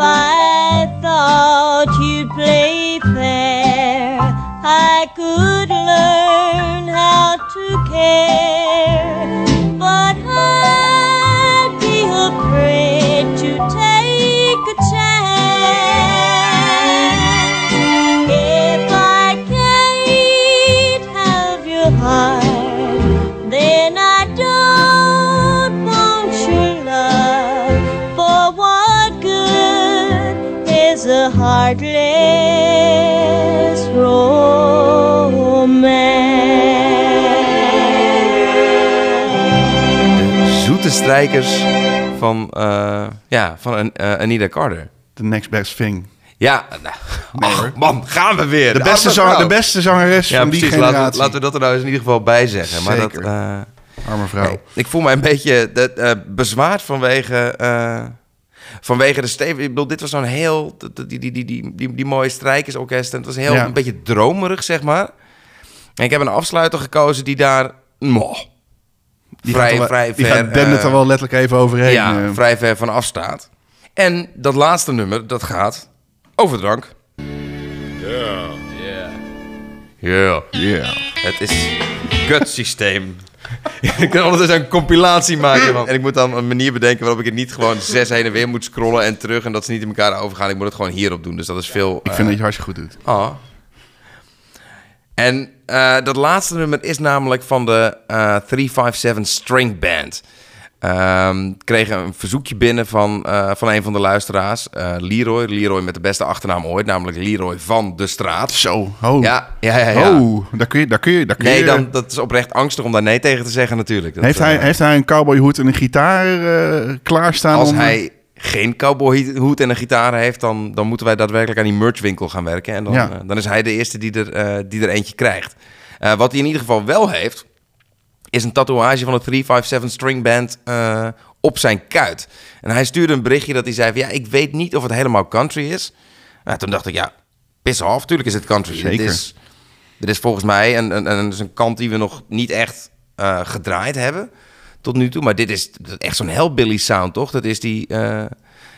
If strijkers van, eh, ja, van An- eh, Anita Carter. The next best thing. Ja, nou, ach, man, gaan we weer. De beste, Arme zang, vrouw. de beste zangeres Ja, van die precies. Laten we, generatie. laten we dat er nou eens in ieder geval bij zeggen. Maar dat, eh, Arme vrouw. nee, ik voel mij een beetje dat, bezwaard vanwege, vanwege de stevig. Ik bedoel, dit was zo'n heel... Die, die, die, die, die, die mooie strijkersorkest. En het was heel Ja. een beetje dromerig, zeg maar. En ik heb een afsluiter gekozen die daar... moh, Die vrij, gaat, wel- vrij die ver... gaat eh, er wel letterlijk even overheen. ja, eh. vrij ver van afstaat. En dat laatste nummer, dat gaat over drank. Ja. Ja. Yeah. Het is gut systeem. ik kan ondertussen een compilatie maken. Van, en ik moet dan een manier bedenken waarop ik het niet gewoon zes heen en weer moet scrollen en terug. En dat ze niet in elkaar overgaan. Ik moet het gewoon hierop doen. Dus dat is veel... Ik vind dat je hartstikke goed doet. Ah. En eh, dat laatste nummer is namelijk van de eh 357 String Band. Ehm, ik kreeg een verzoekje binnen van, eh, van een van de luisteraars, Leroy. Leroy met de beste achternaam ooit, namelijk Leroy van de Straat. Zo, oh. Ja, ja, ja. ja. Oh, daar kun je, daar kun je, daar kun Nee, je... dan, dat is oprecht angstig om daar nee tegen te zeggen natuurlijk. Dat, heeft, hij, heeft hij een cowboyhoed en een gitaar klaarstaan? als om- hij geen cowboyhoed en een gitaar heeft, dan, dan moeten wij daadwerkelijk aan die merchwinkel gaan werken. En dan, Ja. eh, dan is hij de eerste die er, eh, die er eentje krijgt. Eh, wat hij in ieder geval wel heeft, is een tatoeage van de 357 String Band op zijn kuit. En hij stuurde een berichtje dat hij zei van, ja, ik weet niet of het helemaal country is. Nou, toen dacht ik, ja, piss off, tuurlijk is het country. Zeker. Dit is, dit is volgens mij een, een, een, een kant die we nog niet echt gedraaid hebben tot nu toe. Maar dit is echt zo'n hellbilly sound, toch? Dat is die, eh,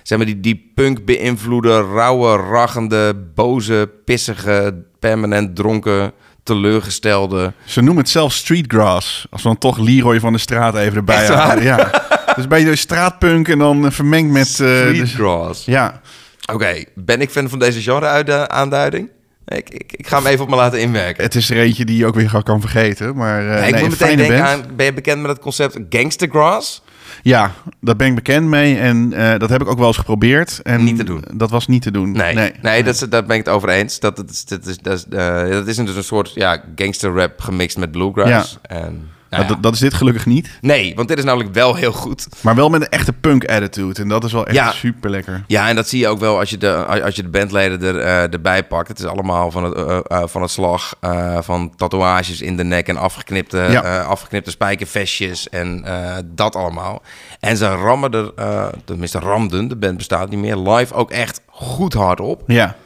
zeg maar, die, die punk beïnvloede, rauwe, raggende, boze, pissige, permanent dronken, teleurgestelde... Ze noemen het zelf streetgrass. Als we dan toch Leroy van de straat even erbij halen. Ja. Dus ben je straatpunk en dan eh, vermengd met... eh, dus- Streetgrass. ja. Oké, ben ik fan van deze genre-aanduiding? Ik, ik, ik ga hem even op me laten inwerken. Het is er eentje die je ook weer gauw kan vergeten. Maar eh, Ja, ik nee, moet een meteen denken band. aan... Ben je bekend met het concept gangstergrass? Ja, daar ben ik bekend mee. En eh, dat heb ik ook wel eens geprobeerd. En Niet te doen. Dat was niet te doen. Nee, nee. dat is, daar ben ik het over eens. Dat, dat, is, dat, is, dat, is, eh, dat is dus een soort ja, gangster rap gemixt met bluegrass. En, nou ja. dat, dat is dit gelukkig niet. Nee, want dit is namelijk wel heel goed. Maar wel met een echte punk attitude. En dat is wel echt Ja. super lekker. Ja, en dat zie je ook wel als je de, als je de bandleden er, eh, erbij pakt. Het is allemaal van het, eh, eh, van het slag van tatoeages in de nek en afgeknipte, Ja. afgeknipte spijkervestjes en dat allemaal. En ze rammen er, tenminste ramden, de band bestaat niet meer, live ook echt goed hard op. Ja.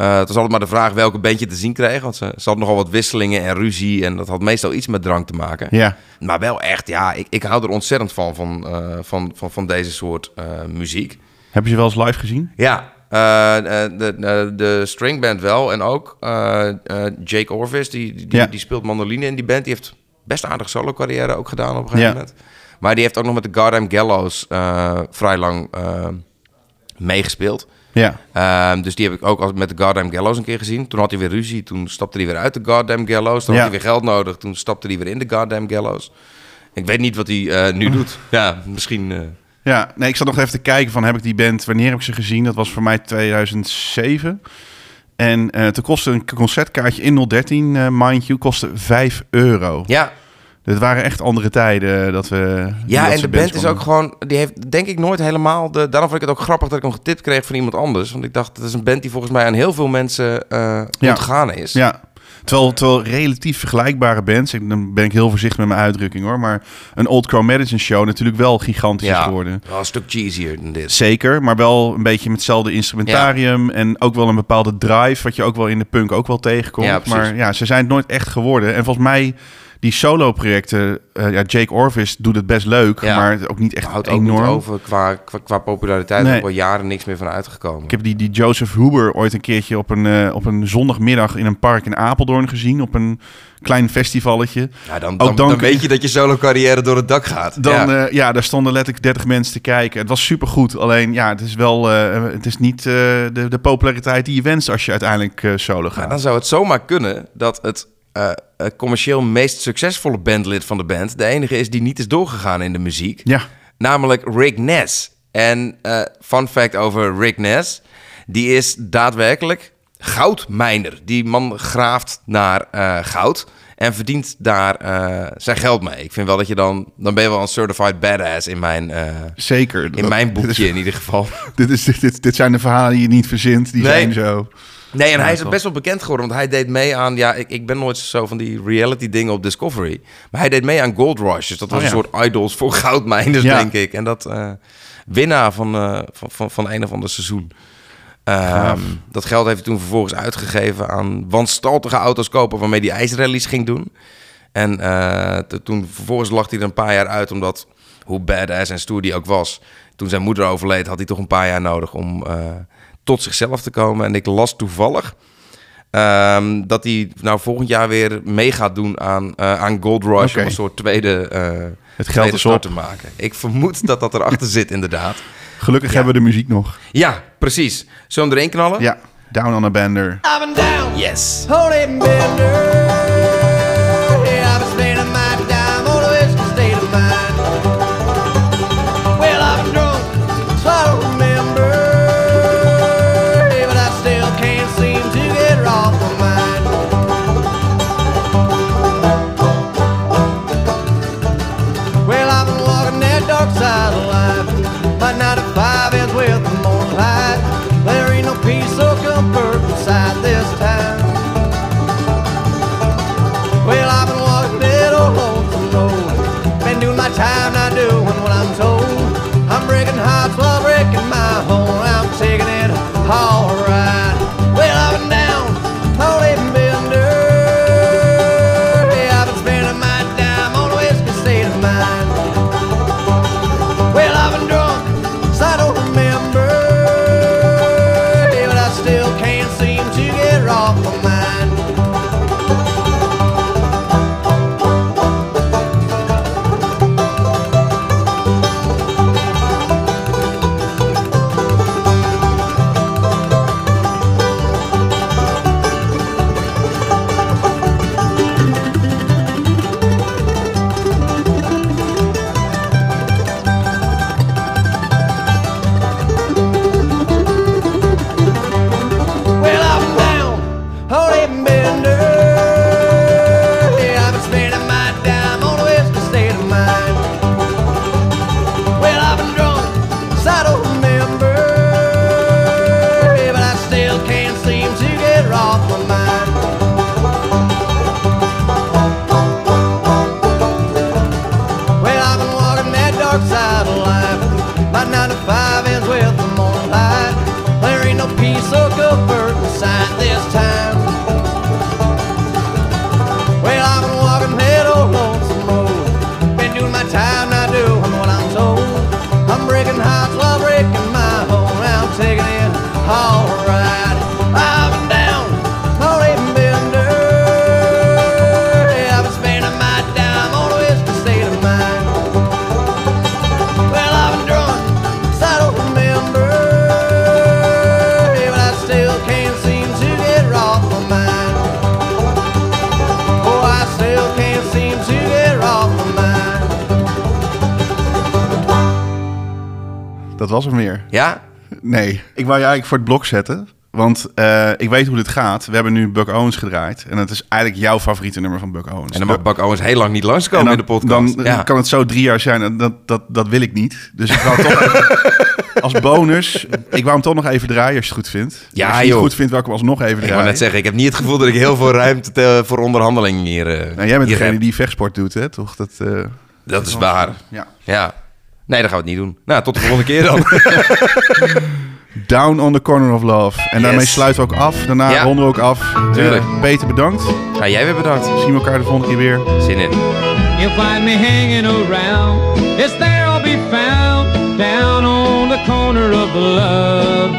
Eh, het was altijd maar de vraag welke band je te zien kreeg. Want ze, ze hadden nogal wat wisselingen en ruzie. En dat had meestal iets met drank te maken. Ja. Maar wel echt, ja, ik, ik hou er ontzettend van, van, eh, van, van, van deze soort eh, muziek. Heb je ze wel eens live gezien? Ja, de, de, de stringband wel. En ook Jake Orvis, die, die, Ja. die speelt mandoline in die band. Die heeft best aardig solo carrière ook gedaan op een gegeven Ja. moment. Maar die heeft ook nog met de Goddamn Gallows vrij lang meegespeeld. Ja. Ehm, dus die heb ik ook al met de Goddamn Gallows een keer gezien. Toen had hij weer ruzie. Toen stapte hij weer uit de Goddamn Gallows. Toen Ja. had hij weer geld nodig. Toen stapte hij weer in de Goddamn Gallows. Ik weet niet wat hij eh, nu doet. Ja, misschien... eh, Ja, nee, ik zat nog even te kijken van heb ik die band, wanneer heb ik ze gezien? Dat was voor mij 2007. En eh toen kostte een concertkaartje in 013, eh, mind you, kostte 5 euro. ja, Dit waren echt andere tijden dat we... Ja, dat en de band is ook gewoon... Die heeft denk ik nooit helemaal... De, daarom vond ik het ook grappig dat ik hem getipt kreeg van iemand anders. Want ik dacht, dat is een band die volgens mij aan heel veel mensen eh Ja. ontgaan is. Ja, terwijl, terwijl relatief vergelijkbare bands, ik, dan ben ik heel voorzichtig met mijn uitdrukking hoor, maar een Old Crow Medicine show natuurlijk wel gigantisch is geworden. wel een stuk cheesier dan dit. Zeker, maar wel een beetje met hetzelfde instrumentarium en ook wel een bepaalde drive, wat je ook wel in de punk ook wel tegenkomt. Ja, maar ja, ze zijn het nooit echt geworden. En volgens mij, die solo-projecten, eh, ja, Jake Orvis doet het best leuk, Ja. maar ook niet echt Houdt ook enorm. niet over qua, qua, qua populariteit. Nee. Er ook al jaren niks meer van uitgekomen. Ik heb die, die Joseph Huber ooit een keertje op een, eh, op een zondagmiddag in een park in Apeldoorn gezien. Op een klein festivalletje. Ja, dan, Ook dan, weet je dat je solo carrière door het dak gaat. Dan, ja. ja. ja, daar stonden letterlijk 30 mensen te kijken. Het was supergoed. Alleen, ja, het is wel... eh, het is niet eh, de, de populariteit die je wenst als je uiteindelijk eh, solo gaat. dan zou het zomaar kunnen dat het eh, commercieel meest succesfole bandlid van de band... de enige is die niet is doorgegaan in de muziek. Ja, Namelijk Rick Ness. En eh, fun fact over Rick Ness. Die is daadwerkelijk goudmijner. Die man graaft naar goud. En verdient daar zijn geld mee. Ik vind wel dat je dan... Dan ben je wel een certified badass in mijn, eh, zeker. in Dat- mijn is- boekje in ieder geval. Dit, is, dit, dit, dit zijn de verhalen die je niet verzint. Die Nee. zijn zo. Nee, en Ja, hij is best wel bekend geworden. Want hij deed mee aan... Ja, ik, ik ben nooit zo van die reality dingen op Discovery. Maar hij deed mee aan Gold Rush. Dus dat was Oh, een soort idols voor goudmijners, denk ik. En dat... eh, winnaar van, eh, van, van, van een of ander seizoen. Ehm, dat geld heeft hij toen vervolgens uitgegeven aan wanstaltige auto's kopen... waarmee hij ijsrallies ging doen. En eh, toen vervolgens lag hij er een paar jaar uit... omdat, hoe badass en stoer die ook was... toen zijn moeder overleed, had hij toch een paar jaar nodig... om tot zichzelf te komen. En ik las toevallig Ehm, dat hij nou volgend jaar weer mee gaat doen aan, eh, aan Gold Rush. Om een soort tweede, eh Het geld is start op. te maken. Ik vermoed dat dat erachter zit, inderdaad. Gelukkig hebben we de muziek nog. Ja, precies. Zullen we hem erin knallen? Ja, Down on a Bender. Been down, Yes. holy bender. Time, Dat was er meer. Ja? Nee, ik wou je eigenlijk voor het blok zetten. Want eh, ik weet hoe dit gaat. We hebben nu Buck Owens gedraaid. En het is eigenlijk jouw favoriete nummer van Buck Owens. En dan mag Bak Owens heel lang niet langskomen En in de podcast. Dan ja. kan het zo drie jaar zijn. En dat, dat, dat wil ik niet. Dus ik wou toch even, als bonus... Ik wou hem toch nog even draaien als je het goed vindt. Ja, als je het goed vindt, wil ik hem alsnog even Ik draaien. wou net zeggen, ik heb niet het gevoel dat ik heel veel ruimte te- voor onderhandeling hier, Nou, jij bent degene heb. die vechtsport doet, hè? Toch? Dat, eh, Dat is waar. Ja. Ja. Nee, dat gaan we het niet doen. Nou, tot de volgende keer dan. Down on the Corner of Love. En daarmee Yes. sluiten we ook af. Daarna Ja. ronden we ook af. Tuurlijk. Eh, Peter, bedankt. Ja, jij weer bedankt. Zien we elkaar de volgende keer weer. Zin in. You'll find me hanging around. It's there I'll be found. Down on the corner of love.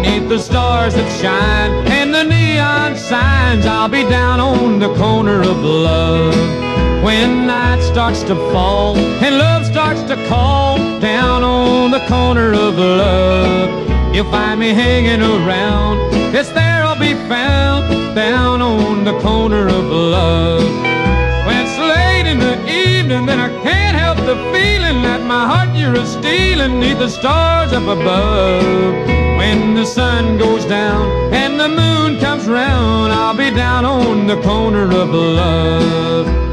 Neath the stars that shine and the neon signs. I'll be down on the corner of love. When night starts to fall and love starts to call. Down on the corner of love. You'll find me hanging around. It's there I'll be found. Down on the corner of love. When it's late in the evening, then I can't help the feeling that my heart you're a stealing neath the stars up above. When the sun goes down and the moon comes round, I'll be down on the corner of love.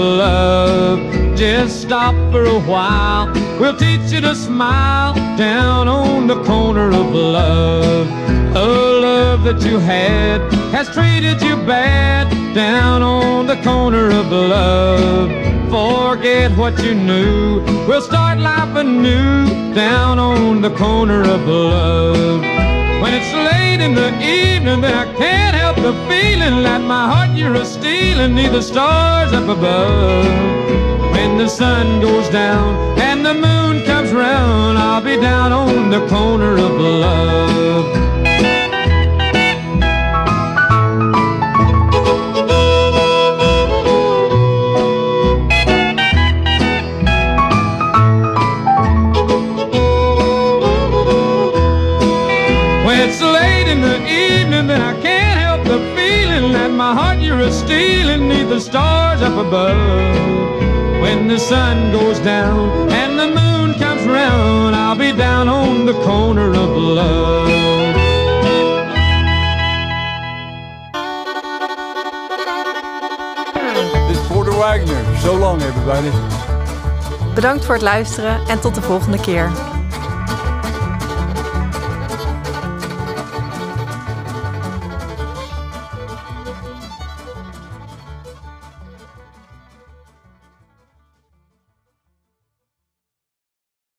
Love. Just stop for a while, we'll teach you to smile, down on the corner of love. A love that you had has treated you bad down on the corner of love. Forget what you knew. We'll start life anew down on the corner of love. When it's late in the evening, I can't help the feeling like my heart you're a stealing, neath the stars up above. When the sun goes down and the moon comes round, I'll be down on the corner of love. Evening, then I can't help the feeling that my heart you're a stealing neath the stars up above. When the sun goes down and the moon comes round, I'll be down on the corner of love. This is Porter Wagner. So long, everybody. Bedankt voor het luisteren en tot de volgende keer.